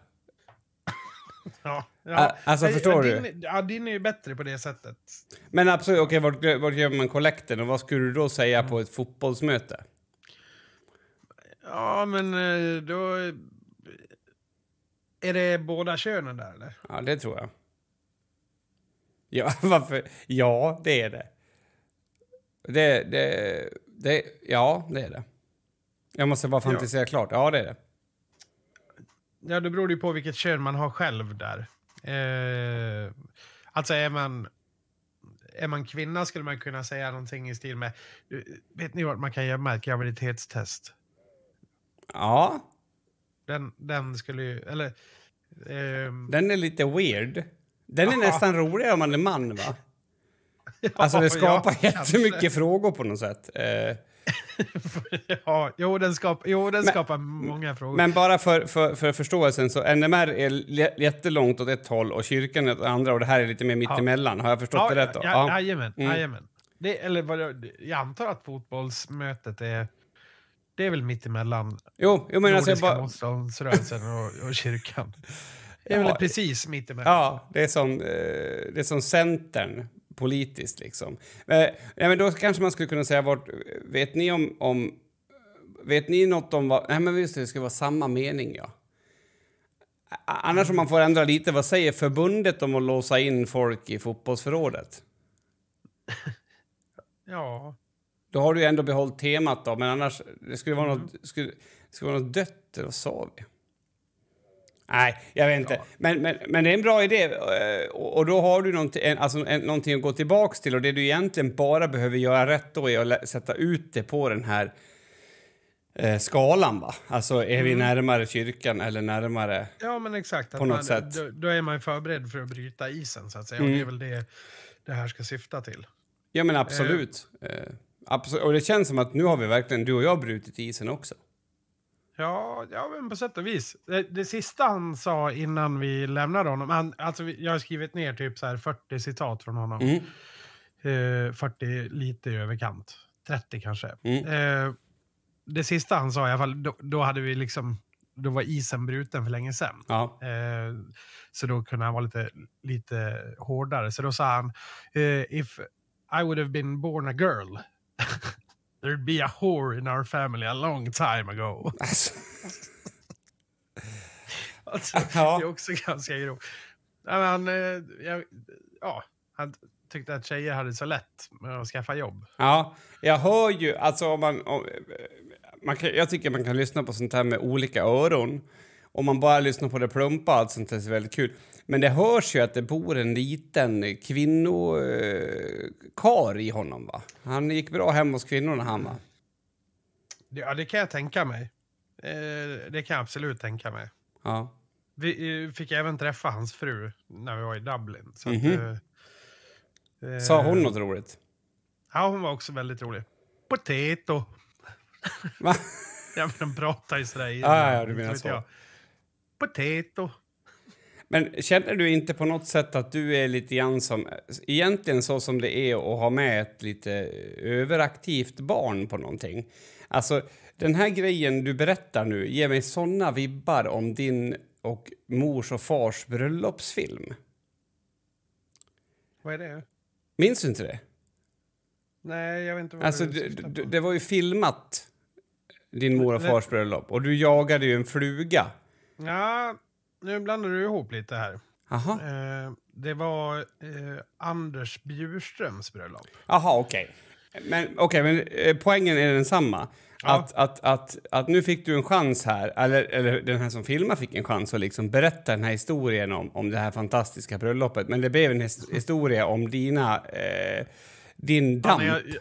Ja, Ah, alltså, Ja, förstår ja, du? din, Ja, din är ju bättre på det sättet. Men absolut, okej, vart, vart gör man kollekten och vad skulle du då säga på ett fotbollsmöte? Ja, men eh, då... Är det båda könen där eller? Ja, det tror jag. Ja, [laughs] varför? Ja, det är det. Det, det, det, ja, det är det. Jag måste bara fantisera klart. Ja, det är det. Ja, det beror ju på vilket kön man har själv där. Eh, alltså är man... Är man kvinna skulle man kunna säga någonting i stil med... eh, Vet ni vad man kan gömma ett graviditetstest? Ja, Den, den skulle ju... Eller... ehm, den är lite weird. Den är Ja. nästan roligare om man är man, va? [laughs] Alltså, det ja, skapar ja, jättemycket kanske. frågor på något sätt. Eh, [laughs] ja, jo, den, skap, jo, den Men- skapar många frågor. Men bara för, för, för förståelsen, så NMR är jättelångt åt ett håll och kyrkan åt andra och det här är lite mer mittemellan. Har jag förstått det rätt då? Ja, jajamän. Mm. jajamän. Det, eller vad, jag antar att fotbollsmötet är... Det är väl mittemellan Jo, jo men alltså jag Nordiska bara... motståndsrörelsen och, och kyrkan. [laughs] Det är väl Ja. precis mittemellan. Ja, det är som, eh, det är som Centern politiskt liksom. Eh, ja, men då kanske man skulle kunna säga vart... Vet ni om... om vet ni något om vad... Nej, men just det, det ska vara samma mening, ja. Annars om man får ändra lite, vad säger förbundet om att låsa in folk i fotbollsförrådet? [laughs] Ja. Då har du ändå behållit temat då, men annars... Det skulle vara något, skulle, skulle vara något dött, eller vad sa vi? Nej, jag vet inte. Men, men, men det är en bra idé. eh, Och och då har du någonting, alltså, någonting att gå tillbaks till. Och det du egentligen bara behöver göra rätt då är att sätta ut det på den här eh, skalan. Va? Alltså, är vi närmare kyrkan eller närmare... ja, men exakt. På något man, sätt. Då, då är man förberedd för att bryta isen, så att säga. Och Mm. det är väl det det här ska syfta till. Ja, men absolut. Eh, absolut. Och det känns som att nu har vi verkligen, du och jag, brutit isen också. Ja, ja men på sätt och vis. Det, det sista han sa innan vi lämnade honom, han, alltså jag har skrivit ner typ så här 40 citat från honom. Mm. Eh, 40 lite i överkant. 30 kanske. Mm. Eh, det sista han sa i alla fall, då, då hade vi liksom, då var isen bruten för länge sedan. Ja. Eh, så då kunde han vara lite, lite hårdare. Så då sa han, eh, if I would have been born a girl, [laughs] there'd be a whore in our family a long time ago. Alltså, Alltså, Ja. Det är också ganska grovt. Ja, han, eh, jag, ja, han tyckte att tjejer hade så lätt med att skaffa jobb. Ja, jag hör ju... Alltså om man, om, man kan, jag tycker man kan lyssna på sånt här med olika öron. Om man bara lyssnar på det plumpa, allt sånt är väldigt kul. Men det hörs ju att det bor en liten kvinnokar i honom, va? Han gick bra hem hos kvinnorna, han, va? Ja, det kan jag tänka mig. Eh, det kan jag absolut tänka mig. Ja. Vi eh, fick även träffa hans fru när vi var i Dublin. Så Mhm. att, eh, eh, Sa hon något roligt? Ja, hon var också väldigt rolig. Potato. Va? [laughs] Ja, men de pratar ju sådär. i- Ja, ja, du menar så. jag. Potato. Men känner du inte på något sätt att du är lite grann som... Egentligen så som det är att ha med ett lite överaktivt barn på någonting. Alltså, den här grejen du berättar nu ger mig såna vibbar om din och mors och fars bröllopsfilm. Vad är det? Minns du inte det? Nej, jag vet inte vad Alltså, du det, syftar det, var ju filmat, din mor och fars bröllop. Och du jagade ju en fluga. Ja, nu blandar du ihop lite här. Eh, det var eh, Anders Bjurströms bröllop. Jaha, okej. Men, okej, men eh, poängen är densamma. Ja. Att, att, att, att nu fick du en chans här, eller, eller den här som filmar fick en chans att liksom berätta den här historien om, om det här fantastiska bröllopet. Men det blev en his historia om dina, eh, din Ja, damp. jag- jag-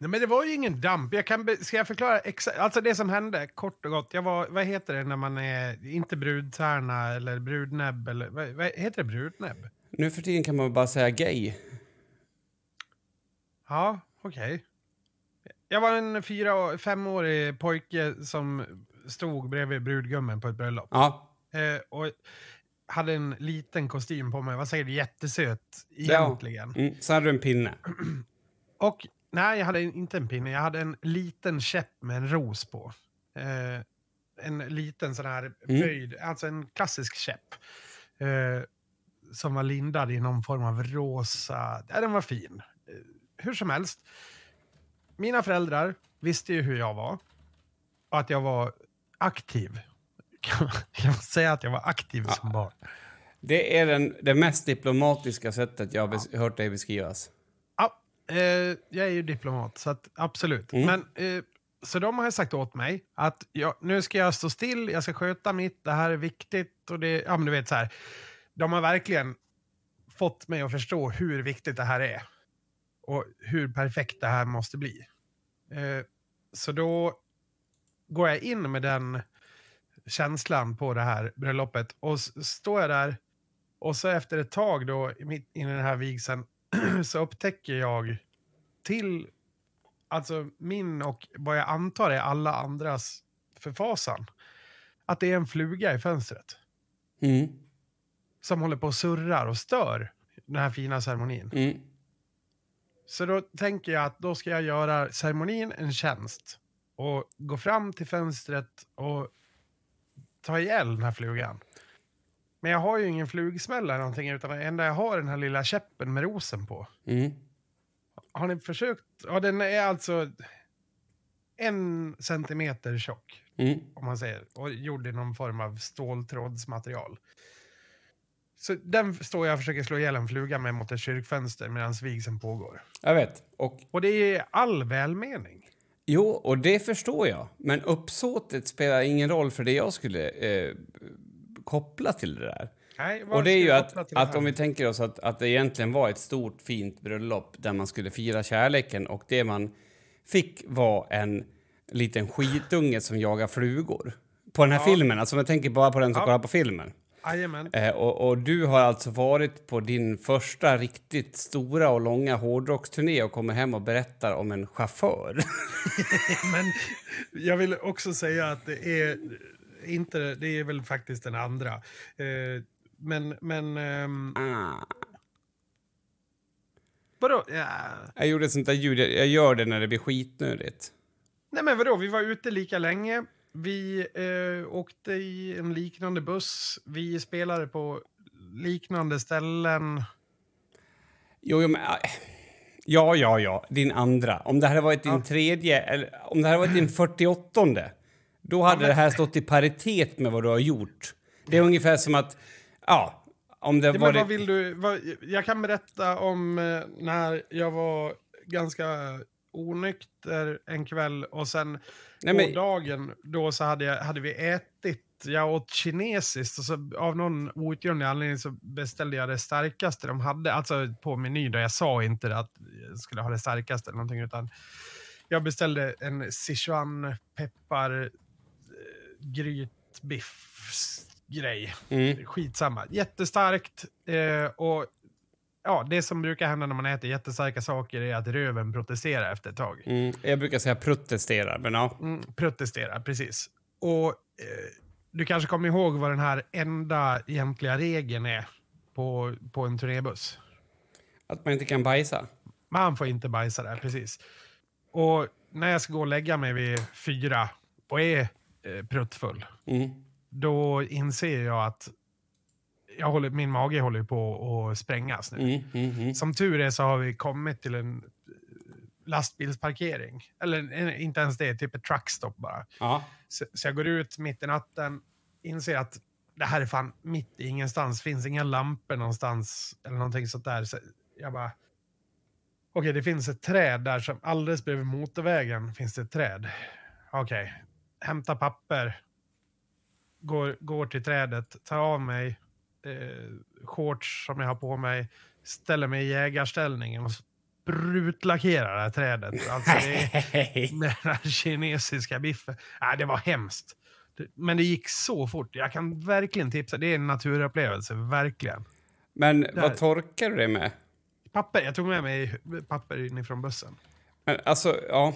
Nej, men det var ju ingen damp. Jag kan ska jag förklara exakt? Alltså det som hände, kort och gott. Jag var, vad heter det när man är, inte brudtärna eller brudnäbb eller, vad, vad heter det brudnäbb? Nu för tiden kan man bara säga gay. Ja, okej. Jag var en fyra, femårig pojke som stod bredvid brudgummen på ett bröllop. Ja, Eh, och hade en liten kostym på mig. Vad säger du? Jättesöt egentligen. mm, så hade du en pinne. [clears throat] Och nej, jag hade inte en pinne. Jag hade en liten käpp med en ros på. Eh, en liten sån här böjd, alltså en klassisk käpp. Eh, som var lindad i någon form av rosa. Ja, den var fin. Eh, hur som helst. Mina föräldrar visste ju hur jag var. Och att jag var aktiv. [laughs] Kan man säga att jag var aktiv som barn? Det är den, det mest diplomatiska sättet jag har bes- hört dig beskrivas. Eh, jag är ju diplomat, så att, absolut. Mm. Men, eh, så de har sagt åt mig att jag, nu ska jag stå still, jag ska sköta mitt, det här är viktigt. Och det, ja, men du vet så här. De har verkligen fått mig att förstå hur viktigt det här är. Och hur perfekt det här måste bli. Eh, så då går jag in med den känslan på det här bröllopet. Och står jag där och så efter ett tag då, i den här vigseln, [clears throat] så upptäcker jag till alltså min och vad jag antar är alla andras förfasan, att det är en fluga i fönstret Mm, som håller på och surrar och stör den här fina ceremonin. mm. Så då tänker jag att då ska jag göra ceremonin en tjänst och gå fram till fönstret och ta ihjäl den här flugan. Men jag har ju ingen flugsmäll eller någonting, utan det enda jag har är den här lilla käppen med rosen på. Mm. Har ni försökt? Ja, den är alltså en centimeter tjock, Mm. om man säger. Och gjord i någon form av ståltrådsmaterial. Så den står jag och försöker slå ihjäl en fluga med mot ett kyrkfönster medan vigseln pågår. Jag vet. Och Och det är all välmening. Jo, och det förstår jag. Men uppsåtet spelar ingen roll för det jag skulle eh, koppla till det där. Nej, Och det är ju att, att om vi tänker oss att, att det egentligen var ett stort fint bröllop där man skulle fira kärleken och det man fick var en liten skitunge som jagar flugor. På den här Ja. filmen, alltså om jag tänker bara på den som Ja. kollar på filmen. Eh, och, och du har alltså varit på din första riktigt stora och långa hårdrocksturné och kommer hem och berättar om en chaufför. [laughs] [laughs] Men jag vill också säga att det är inte, det är väl faktiskt den andra. Eh, men, men, ehm, ah. vadå? Ja. Jag gjorde ett sånt där ljud, jag gör det när det blir skitnödigt. Nej men vadå, vi var ute lika länge. Vi eh, åkte i en liknande buss. Vi spelade på liknande ställen. Jo, jo men... äh, Ja, ja, ja. Din andra. Om det hade varit din Ja. tredje, eller om det hade varit din 48 då hade det här stått i paritet med vad du har gjort. Det är ungefär som att... Ja, om det Ja, varit... vad vill du? Vad, jag kan berätta om eh, när jag var ganska onykter en kväll och sen Nej, på men, dagen då så hade, jag, hade vi ätit, jag åt kinesiskt och så av någon outgrundlig anledning så beställde jag det starkaste de hade, alltså på menyn då. Jag sa inte att jag skulle ha det starkaste eller någonting utan jag beställde en Sichuan peppar eh, grytbiff grej. mm, Skitsamma. Jättestarkt eh, och ja, det som brukar hända när man äter jättestarka saker är att röven protesterar efter ett tag. mm, jag brukar säga protestera, men ja. Mm, protesterar, precis. Och eh, du kanske kommer ihåg vad den här enda egentliga regeln är på, på en turnébuss? Att man inte kan bajsa. Man får inte bajsa där, precis. Och när jag ska gå och lägga mig vid fyra och är eh, pruttfull, Mm. då inser jag att jag håller, min mage håller på att sprängas nu. Mm, mm, mm. Som tur är så har vi kommit till en eh, lastbilsparkering. Eller eh, inte ens det, typ ett truckstop bara. Ja. Så, så jag går ut mitt i natten, inser att det här är fan mitt i ingenstans, finns inga lampor någonstans eller någonting sånt där. Så jag bara, okej det finns ett träd där som alldeles bredvid motorvägen finns det ett träd. Okej, hämta papper, går, går till trädet, tar av mig eh, shorts som jag har på mig, ställer mig i jägarställningen och sprutlackerar det här trädet. Alltså det är, [laughs] med den här kinesiska biffen. Nej, det var hemskt. Men det gick så fort. Jag kan verkligen tipsa. Det är en naturupplevelse, verkligen. Men Där. vad torkar du det med? Papper. Jag tog med mig papper inifrån bussen. Men, alltså, ja.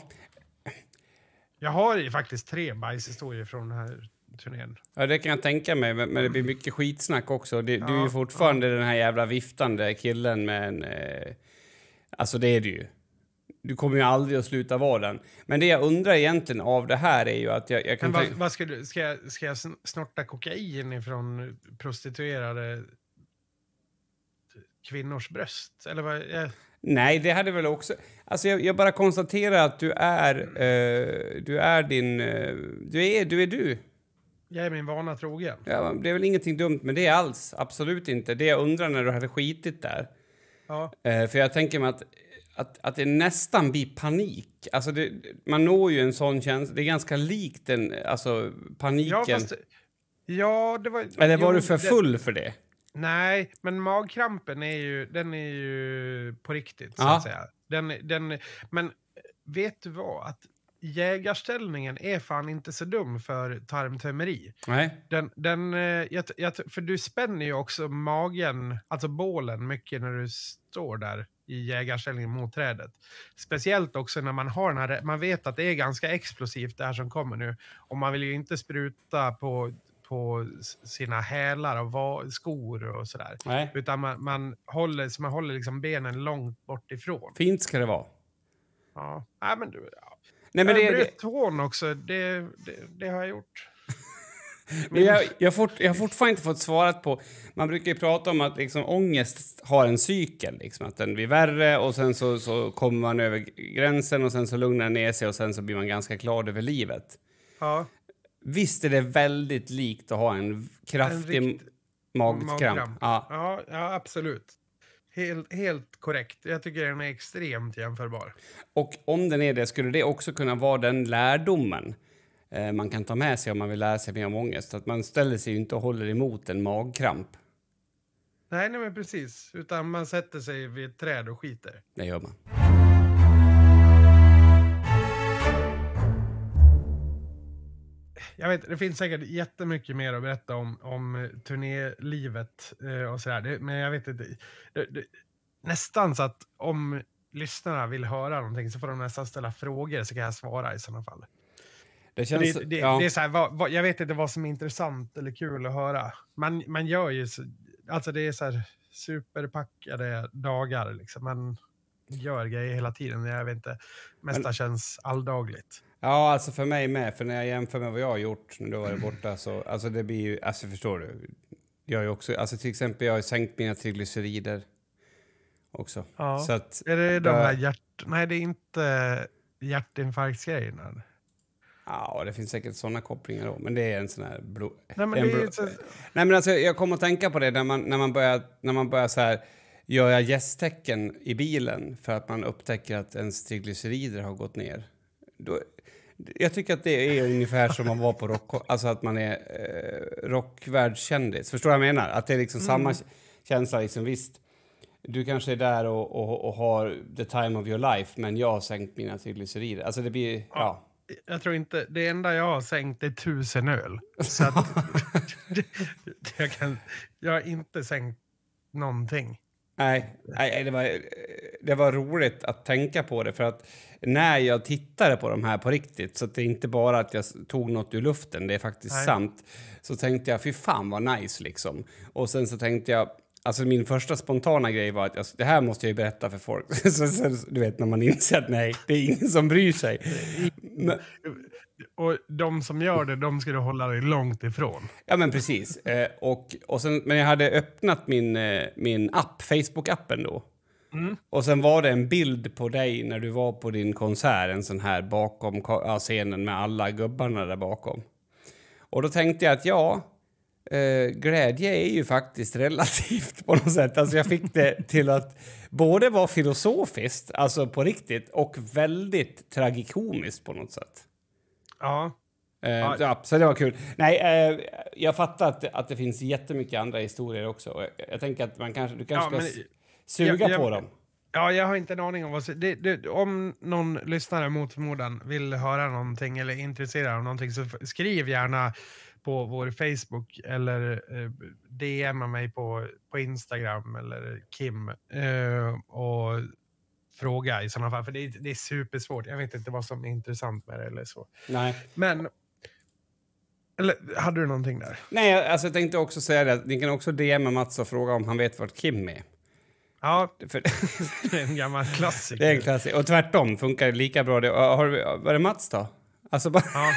Jag har ju faktiskt tre bajshistorier från den här turnén. ja, det kan jag tänka mig. Men, men det blir mycket skitsnack också. Det, du är ju Ja, fortfarande den här jävla viftande killen med en... Eh, alltså, det är du ju. Du kommer ju aldrig att sluta vara den. Men det jag undrar egentligen av det här är ju att jag, jag kan Men vad, vad ska, du, ska, jag, ska jag sn- snorta kokain ifrån prostituerade kvinnors bröst? Eller vad? Jag, Nej, det hade väl också... Alltså jag, jag bara konstaterar att du är... Eh, du är din... Eh, du, är, du är du. jag är min vana trogen. Ja, det är väl ingenting dumt med det alls. Absolut inte. Det jag undrar när du hade skitit där. Ja. Eh, för jag tänker mig att, att, att det nästan blir panik. Alltså det, man når ju en sån känsla. Det är ganska likt den, alltså paniken. Ja, fast, ja, det var... Eller var jo, du för det- full för det? Nej, men magkrampen är ju, den är ju på riktigt, så att säga. Den, den, men vet du vad? Att jägarställningen är fan inte så dum för tarmtömeri. Nej. Den, den, eh, jag, jag, för du spänner ju också magen, alltså bålen, mycket när du står där i jägarställning mot trädet. Speciellt också när man har den här, man vet att det är ganska explosivt det här som kommer nu. Och man vill ju inte spruta på, på sina hälar och skor och sådär. Nej. Utan man, man håller, så man håller liksom benen långt bort ifrån. Fint ska det vara. Ja, Nej, men du, ja. Nej, men jag det, bröt det, tån också, det, det, det har jag gjort. [laughs] men jag, jag, har fort, jag har fortfarande inte fått svarat på... Man brukar ju prata om att liksom, ångest har en cykel. Liksom, att den blir värre och sen så, så kommer man över gränsen och sen så lugnar den ner sig och sen så blir man ganska glad över livet. Ja, Visst är det väldigt likt att ha en kraftig En rikt- magkramp? magkramp. Ja. Ja, ja absolut. Helt, helt korrekt. Jag tycker den är extremt jämförbar. Och om den är det, skulle det också kunna vara den lärdomen eh, man kan ta med sig om man vill lära sig mer om ångest? Att man ställer sig inte och håller emot en magkramp. Nej, nej men precis. Utan man sätter sig vid ett träd och skiter. Det gör man. Jag vet, det finns säkert jättemycket mer att berätta om, om eh, turnélivet eh, och sådär. Det, men jag vet inte. Det, det, nästan så att om lyssnarna vill höra någonting så får de nästan ställa frågor så kan jag svara i sådana fall. Det känns... Det, det, ja. det är så här, vad, vad, jag vet inte vad som är intressant eller kul att höra. Man, man gör ju, så, alltså det är så här superpackade dagar liksom. Man gör grejer hela tiden. Jag vet inte, mesta känns alldagligt. Ja, alltså för mig med. För när jag jämför med vad jag har gjort när du har varit borta så... Alltså det blir ju... Alltså förstår du? Jag har ju också... Alltså till exempel jag har sänkt mina triglycerider också. Ja. Så att... Är det de Ja. här hjärt... Nej, det är inte hjärtinfarktsgrejerna. Ja, det finns säkert såna kopplingar då. Men det är en sån här... Blo- Nej, men en det är blo- ju så... Nej, men alltså, jag kommer att tänka på det när man, när man börjar, när man börjar så här, gör jag gästtecken i bilen för att man upptäcker att ens triglycerider har gått ner. Då, jag tycker att det är ungefär som att vara på rock, alltså att man är eh, rockvärldskändis. Förstår du vad jag menar? Att det är liksom samma Mm. känsla. Liksom, visst, du kanske är där och, och, och har the time of your life, men jag har sänkt mina triglycerider. Alltså det blir, ja. Jag tror inte, det enda jag har sänkt är tusen öl. Så att, [laughs] [laughs] jag, kan, jag har inte sänkt någonting. Nej, nej det, var, det var roligt att tänka på det för att när jag tittade på de här på riktigt så att det är inte bara att jag tog något ur luften, det är faktiskt Nej. sant. Så tänkte jag, fy fan vad nice liksom. Och sen så tänkte jag, alltså min första spontana grej var att jag, det här måste jag ju berätta för folk. [laughs] så, så, du vet när man inser att nej, det är ingen som bryr sig. [laughs] Men, Och de som gör det, de ska du hålla dig långt ifrån. Ja, men precis. [laughs] Eh, och, och sen, men jag hade öppnat min, eh, min app, Facebook-appen då. Och sen var det en bild på dig när du var på din konsert, en sån här bakom scenen med alla gubbarna där bakom. Och då tänkte jag att ja, eh, glädje är ju faktiskt [laughs] relativt på något sätt. Alltså jag fick det till att både vara filosofiskt, alltså på riktigt, och väldigt tragikomiskt på något sätt. Ja, Eh, Ja. ja, så det var kul. Nej, eh, jag fattar att, att det finns jättemycket andra historier också. Jag, jag tänker att man kanske, du kanske Ja, ska men- suga jag- jag- på dem. ja jag har inte en aning om vad... Det, det, om någon lyssnare mot förmodan vill höra någonting eller är intresserad av någonting så skriv gärna på vår Facebook eller eh, DMa mig på, på Instagram eller Kim eh, och fråga i sådana fall. För det är, det är supersvårt. Jag vet inte vad som är intressant med det eller så. Nej. Men... Eller hade du någonting där? Nej, alltså jag tänkte också säga det ni kan också DMa Mats och fråga om han vet vart Kim är. Ja, För, [laughs] det är en gammal klassiker. det är en klassiker. Och tvärtom, funkar det lika bra. Det, har, du- var det Mats då? Alltså bara... Ja.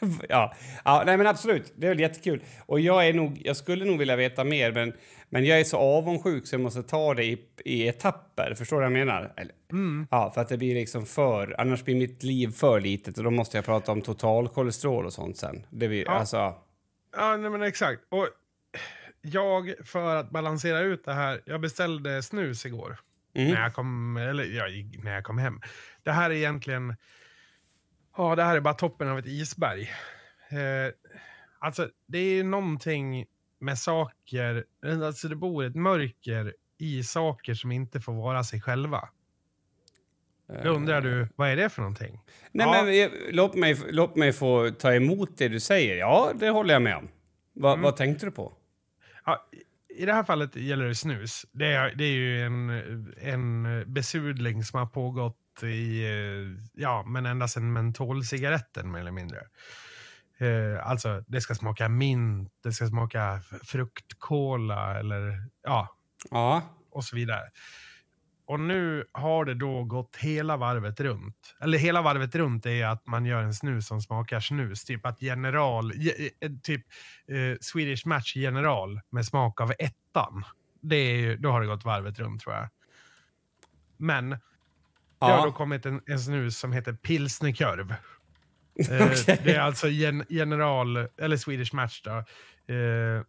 [laughs] ja. ja, nej men absolut. Det är väl jättekul. Och jag är nog, jag skulle nog vilja veta mer, men, men jag är så avundsjuk så jag måste ta det i, i etapper. Förstår du vad jag menar? Eller, Ja, för att det blir liksom för, annars blir mitt liv för litet och då måste jag prata om totalkolesterol och sånt sen. Det blir, Ja. alltså, Ja, nej, men exakt. Och jag, för att balansera ut det här, jag beställde snus igår. Mm. När, jag kom, eller, ja, när jag kom hem. Det här är egentligen... Ja, det här är bara toppen av ett isberg. Eh, alltså, det är någonting med saker... Alltså, det bor ett mörker i saker som inte får vara sig själva. Då undrar du, vad är det för någonting? Nej, Ja. men jag- låt mig, låt mig få ta emot det du säger. Ja, det håller jag med om. Va, Mm. Vad tänkte du på? Ja, I det här fallet gäller det snus. Det är, det är ju en, en besudling som har pågått i, eh, ja, men ända sedan mentolcigaretten mer eller mindre. Eh, alltså, det ska smaka mint, det ska smaka fruktkola eller ja, Ja, och så vidare. Och nu har det då gått hela varvet runt. Eller hela varvet runt är att man gör en snus som smakar snus. Typ att general, ge- eh, typ eh, Swedish Match general med smak av ettan. Det är ju, då har det gått varvet runt tror jag. Men det har då ja. kommit en, en snus som heter pilsnerkorv. [laughs] Eh, Okej. Det är alltså gen, general, eller Swedish Match då. Eh,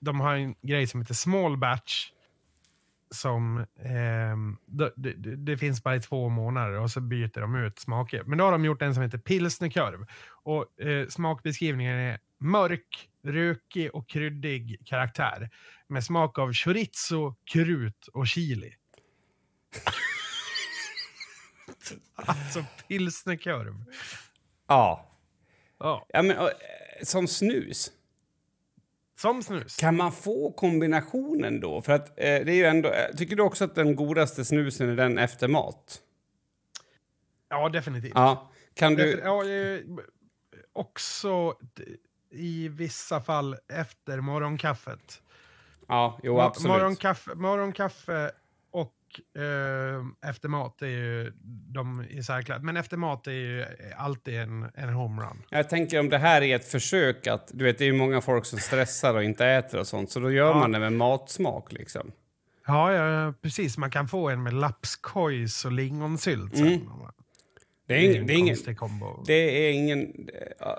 de har en grej som heter small batch. Som ehm, det, det, det finns bara i två månader och så byter de ut smaker. Men då har de gjort en som heter pilsnerkorv. Och eh, smakbeskrivningen är mörk, rökig och kryddig karaktär. Med smak av chorizo, krut och chili. [laughs] [laughs] alltså pilsnerkorv. ja. Ja, ja men, och, som snus, som snus. kan man få kombinationen då? För att eh, det är ju ändå... eh, Tycker du också att den godaste snusen är den efter mat? Ja, definitivt. Ja. Kan du... ja, eh, också i vissa fall efter morgonkaffet. Ja, jo absolut. Morgonkaffe, morgonkaffe eh, efter mat är ju de i särklass. Men efter mat är ju alltid en, en homerun. Jag tänker om det här är ett försök att... Du vet, det är ju många folk som stressar och inte äter och sånt, så då gör Ja. man det med matsmak liksom. Ja, ja, precis. Man kan få en med lapskojs och lingonsylt. Mm. Det är, ingen, en det, är ingen, det är ingen...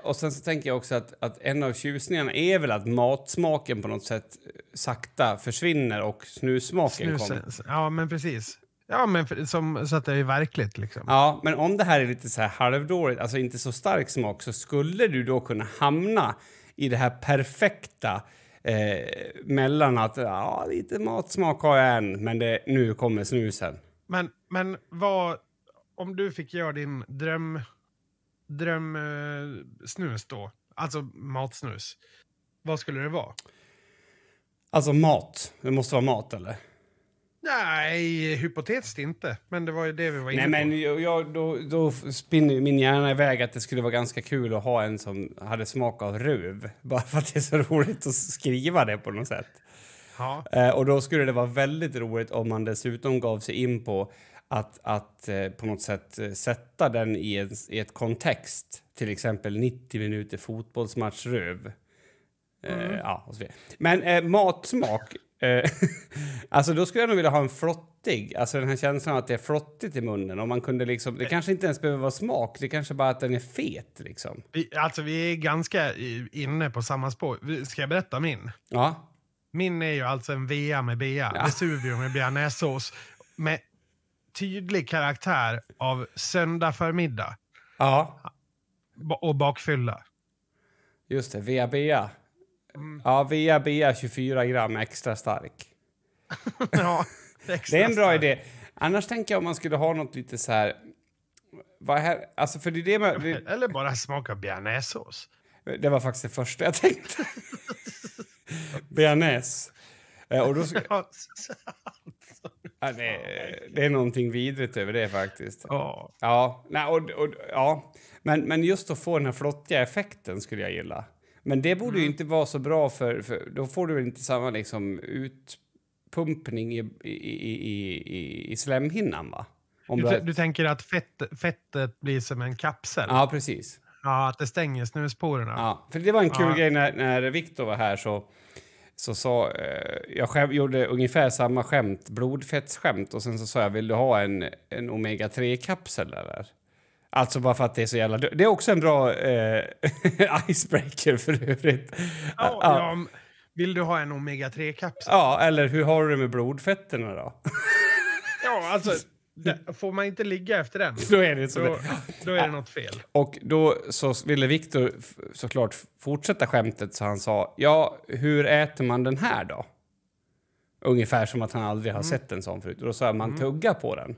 Och sen så tänker jag också att, att en av tjusningarna är väl att matsmaken på något sätt sakta försvinner och snussmaken kommer. Ja, men precis. Ja, men för, som, så att det är verkligt liksom. Ja, men om det här är lite så här halvdåligt, alltså inte så stark smak, så skulle du då kunna hamna i det här perfekta eh, mellan att ja, lite matsmak har jag än, men det, nu kommer snusen. Men, men vad, om du fick göra din dröm, dröm eh, snus då, alltså matsnus, vad skulle det vara? Alltså mat. Det måste vara mat, eller? Nej, hypotetiskt inte. Men det var ju det vi var inne Nej, på. men jag, jag, då, då spinner min hjärna iväg att det skulle vara ganska kul att ha en som hade smak av röv. [laughs] Bara för att det är så roligt att skriva det på något sätt. Ja. Eh, och då skulle det vara väldigt roligt om man dessutom gav sig in på att, att eh, på något sätt eh, sätta den i, en, i ett kontext. Till exempel 90 minuter fotbollsmatch röv. Eh, ja, och så vidare. Men eh, matsmak. Eh, [laughs] alltså då skulle jag nog vilja ha en flottig, alltså den här känslan att det är flottigt i munnen. Om man kunde liksom, det kanske inte ens behöver vara smak, det kanske bara att den är fet liksom. Vi, alltså vi är ganska inne på samma spår. Ska jag berätta min? Ja, Min är ju alltså en vea med bea. Ja. Vesuvio med bearnaisesås. Med tydlig karaktär av söndag förmiddag ja, och bakfylla. just det, vea bea. Mm. Ja, vea bea 24 gram extra stark. [laughs] ja, [laughs] extra Det är en bra stark. idé. Annars tänker jag om man skulle ha något lite så här... Vad här alltså för det, är det, man, vi- [laughs] Eller bara smaka bearnaisesås. det var faktiskt det första jag tänkte. Bearnaise. Eh, Och då, Ja, det, det är någonting vidrigt över det faktiskt. Ja. Ja, nej, och, och, ja. Men, men just att få den här flottiga effekten skulle jag gilla. Men det borde ju inte vara så bra för, för då får du inte samma liksom utpumpning i, i, i, i, i slemhinnan va? Du, du, du tänker att fett, fettet blir som en kapsel? Ja, precis. Ja, att det stänger snusporerna? Ja, för det var en kul Ja. grej när, när Viktor var här så, så sa, eh, jag skäm, gjorde ungefär samma skämt, blodfettsskämt och sen så sa jag vill du ha en, en omega-3-kapsel eller? Alltså bara för att det är så jävla Det är också en bra eh, [laughs] icebreaker för övrigt. Ja, [laughs] ja, vill du ha en omega-3-kapsel? Ja, eller hur har du det med blodfetterna då? [laughs] Ja, alltså, får man inte ligga efter den, då är det så. då, då är det något fel. Och då så ville Viktor såklart fortsätta skämtet så han sa ja, hur äter man den här då? Ungefär som att han aldrig har sett en sån förut. Och då sa jag man tuggar på den.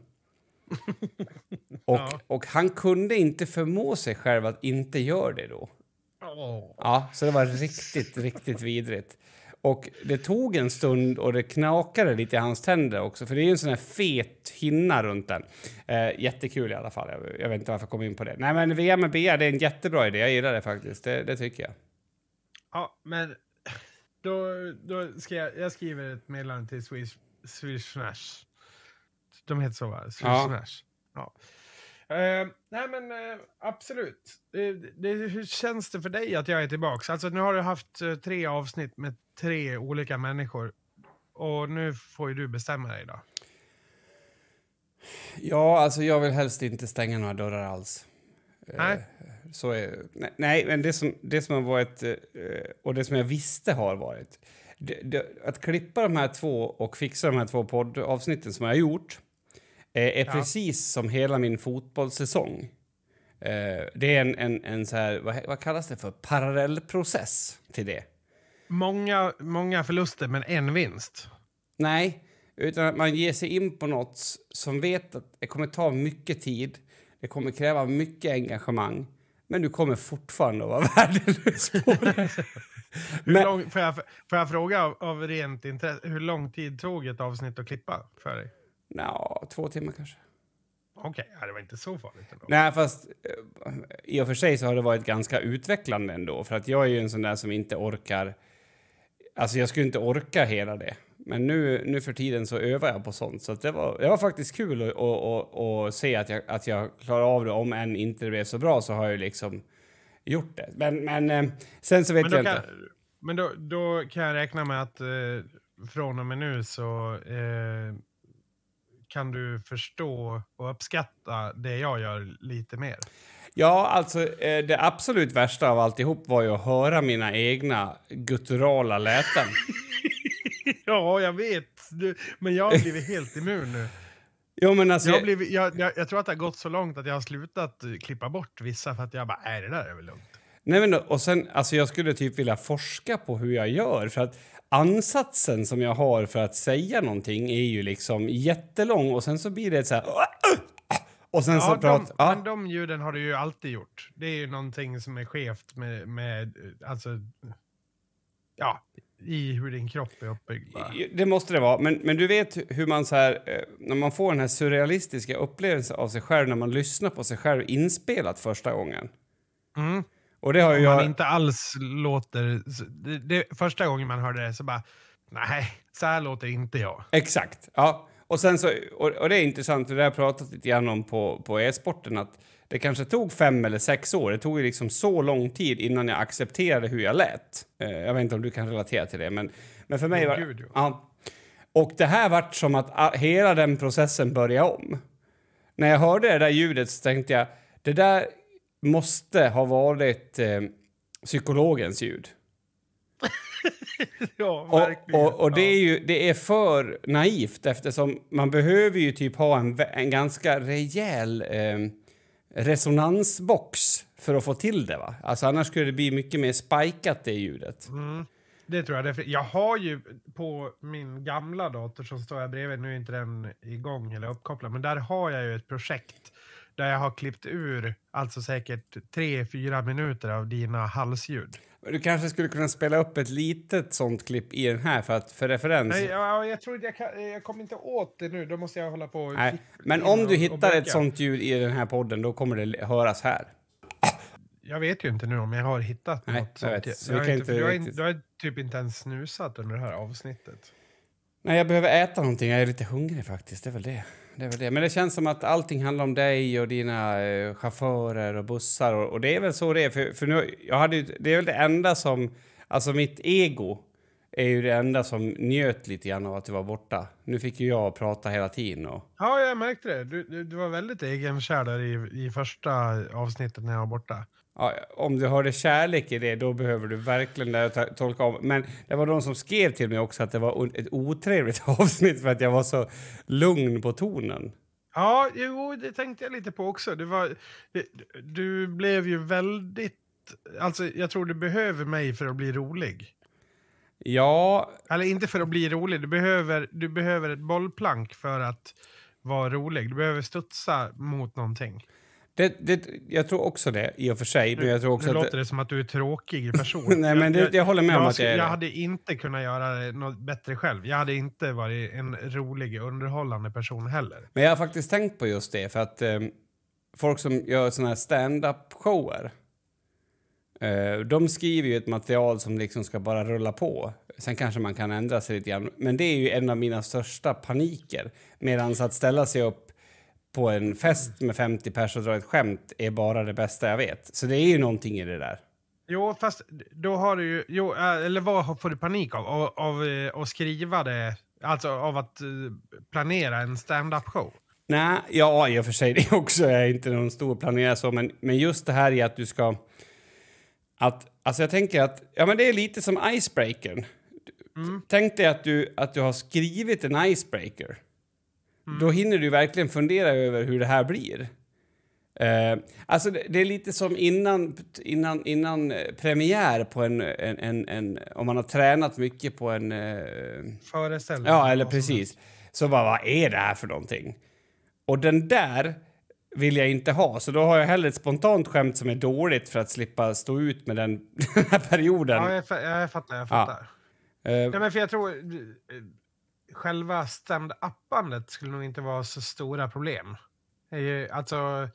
[laughs] och, Ja. och han kunde inte förmå sig själv att inte göra det då. Åh. Ja, så det var riktigt, riktigt vidrigt. Och det tog en stund och det knakade lite i hans tänder också, för det är ju en sån här fet hinna runt den. Eh, jättekul i alla fall. Jag, jag vet inte varför jag kom in på det. Nej, men VM med BR, det är en jättebra idé. Jag gillar det faktiskt. Det, det tycker jag. Ja, men [laughs] då, då ska jag, jag skriver ett meddelande till Swish, Swish Snash. De heter så va? Swish Ja. Snash. Ja. Eh, nej men eh, absolut. Det, det, hur känns det för dig att jag är tillbaka? Alltså nu har du haft eh, tre avsnitt med tre olika människor. Och nu får ju du bestämma dig då. Ja, alltså jag vill helst inte stänga några dörrar alls. Eh, Nej. Så är, nej, nej, men det som, det som har varit, eh, och det som jag visste har varit, det, det, att klippa de här två och fixa de här två poddavsnitten som jag har gjort, eh, är Ja. precis som hela min fotbollssäsong. Det är en, en, en så här, vad, vad kallas det för, parallellprocess till det. Många, många förluster men en vinst. Nej, utan att man ger sig in på något s- som vet att det kommer ta mycket tid, det kommer kräva mycket engagemang, men du kommer fortfarande att vara värdelös på det. Hur Men- lång, får, jag, får jag fråga av, av rent intresse, hur lång tid tog ett avsnitt att klippa för dig? Nå, två timmar kanske. Okej, ja, det var inte så farligt ändå. Nej, fast eh, i och för sig så har det varit ganska utvecklande ändå, för att jag är ju en sån där som inte orkar... Alltså jag skulle inte orka hela det. Men nu, nu för tiden så övar jag på sånt. Så det, var, det var faktiskt kul att, att, att, se att jag, att jag klarar av det. Om än inte det blev så bra så har jag liksom gjort det. Men, men eh, sen så vet jag kan, inte. men då, då kan jag räkna med att eh, från och med nu så eh, kan du förstå och uppskatta det jag gör lite mer. Ja, alltså eh, det absolut värsta av alltihop var ju att höra mina egna gutturala läten. [laughs] ja, jag vet. Du, men jag har blivit helt immun nu. Jo, men alltså, Jag, blivit, jag, jag, jag tror att det har gått så långt att jag har slutat klippa bort vissa för att jag bara, nej det där är väl lugnt. Nej, men, och sen, alltså jag skulle typ vilja forska på hur jag gör. För att ansatsen som jag har för att säga någonting är ju liksom jättelång och sen så blir det så här... Och sen så Ja, de. Ja. Men de ljuden har du ju alltid gjort. Det är ju någonting som är skevt med, med alltså, ja, i hur din kropp är uppbyggd. Bara. Det måste det vara. Men, men du vet hur man så här, eh, när man får den här surrealistiska upplevelsen av sig själv när man lyssnar på sig själv inspelat första gången. Mm. Och det har ju Om jag... man inte alls låter... Det, det, första gången man hörde det så bara, nej, så här låter inte jag. Exakt. Ja. Och, sen så, och, och det är intressant, det har jag pratat lite grann om på, på e-sporten, att det kanske tog fem eller sex år. Det tog ju liksom så lång tid innan jag accepterade hur jag lät. Eh, jag vet inte om du kan relatera till det, men, men för mig var gud, ja. Och det här vart som att hela den processen började om. När jag hörde det där ljudet så tänkte jag, det där måste ha varit eh, psykologens ljud. [laughs] ja, Och, verkligen. och, och det, Ja. är ju, det är för naivt eftersom man behöver ju typ ha en, en ganska rejäl eh, resonansbox för att få till det. Va? Alltså annars skulle det bli mycket mer spikat det ljudet. Mm, det tror jag. Jag har ju på min gamla dator som står här bredvid, nu är inte den igång eller uppkopplad, men där har jag ju ett projekt där jag har klippt ur alltså säkert tre, fyra minuter av dina halsljud. Du kanske skulle kunna spela upp ett litet sånt klipp i den här för, att, för referens. Nej, ja, jag tror jag kan, jag kommer inte åt det nu, då måste jag hålla på Nej, Men om du hittar ett sånt ljud i den här podden då kommer det höras här. Jag vet ju inte nu om jag har hittat Nej, något jag sånt. vet. Jag, Så inte, riktigt- du har typ inte ens snusat under det här avsnittet. Nej, jag behöver äta någonting. Jag är lite hungrig faktiskt. Det är väl det det, är väl det. Men det känns som att allting handlar om dig och dina eh, chaufförer och bussar. Och, och det är väl så det är. För, för nu, jag hade, ju- det är väl det enda som... Alltså mitt ego är ju det enda som njöt lite grann av att du var borta. Nu fick ju jag prata hela tiden. Och, Ja, jag märkte det. Du, du, du var väldigt egenkär där i, i första avsnittet när jag var borta ja, om du hörde kärlek i det, då behöver du verkligen det ta- tolka om. Men det var de som skrev till mig också att det var o- ett otrevligt [laughs] avsnitt för att jag var så lugn på tonen. Ja, jo, det tänkte jag lite på också. Det var, det, du blev ju väldigt... Alltså, jag tror du behöver mig för att bli rolig. Ja, Eller inte för att bli rolig, du behöver, du behöver ett bollplank för att vara rolig. Du behöver studsa mot någonting. Det, det, jag tror också det, i och för sig. Men jag tror också nu låter det som att du är tråkig person. [laughs] Nej, men det, jag håller med om jag, att jag är jag hade inte kunnat göra något bättre själv. Jag hade inte varit en rolig, underhållande person heller. Men jag har faktiskt tänkt på just det, för att eh, folk som gör såna här stand-up-shower eh, de skriver ju ett material som liksom ska bara rulla på. Sen kanske man kan ändra sig lite grann. Men det är ju en av mina största paniker. Medan att ställa sig upp på en fest med 50 personer och dra ett skämt är bara det bästa jag vet. Så det är ju någonting i det där. Jo, fast då har du ju... Jo, äh, eller vad får du panik av? Av, av eh, att skriva det? Alltså av att eh, planera en stand-up show? Nej, ja, i och för sig [laughs] det också. Jag är inte någon stor planerare så, men, men just det här i att du ska... Att, alltså jag tänker att, ja men det är lite som icebreakern. Tänk dig att du, att du har skrivit en icebreaker. Då hinner du verkligen fundera över hur det här blir. Eh, alltså det, det är lite som innan, innan, innan eh, premiär på en, en, en, en... Om man har tränat mycket på en... Eh, Föreställning? Ja, eller precis. Så bara, vad är det här för någonting? Och den där vill jag inte ha, så då har jag hellre ett spontant skämt som är dåligt för att slippa stå ut med den, [laughs] den här perioden. Ja, jag, jag fattar. Jag fattar. Eh, Ja, men för jag tror... Själva stand-uppandet skulle nog inte vara så stora problem. Alltså...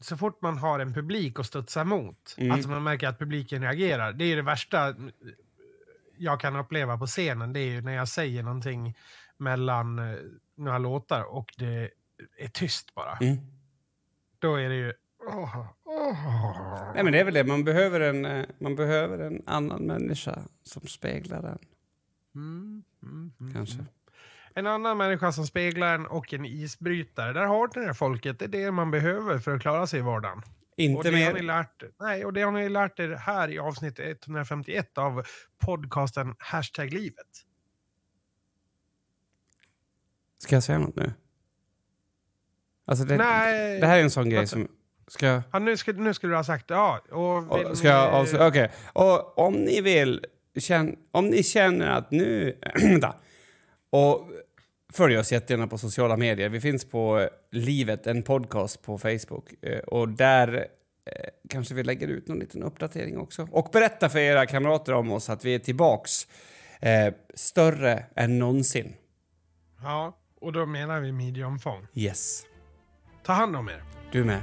Så fort man har en publik att studsa mot, Mm. alltså man märker att publiken reagerar, det är det värsta jag kan uppleva på scenen, det är ju när jag säger någonting mellan eh, några låtar och det är tyst bara. mm. Då är det ju... åh, åh. Nej, men det är väl det. Man behöver, en, eh, man behöver en annan människa som speglar den, Mm, mm, mm, kanske. mm. En annan människa som speglar en och en isbrytare. Där har ni det folket. Det är det man behöver för att klara sig i vardagen. Inte mer. lärt, nej, och det har ni lärt er här i avsnitt 151 av podcasten Hashtag livet. Ska jag säga något nu? Alltså det, nej, det här är en sån grej som... Ska jag... ja, nu, skulle, nu skulle du ha sagt ja. Och vill Ska jag avslöja? Okej. Och om ni vill... Känn, om ni känner att nu... [clears throat] Och följ oss jättegärna på sociala medier. Vi finns på eh, Livet, en podcast på Facebook. Eh, Och där eh, kanske vi lägger ut någon liten uppdatering också. Och berätta för era kamrater om oss att vi är tillbaks eh, större än någonsin. Ja, och då menar vi midjeomfång. Yes. Ta hand om er. Du med.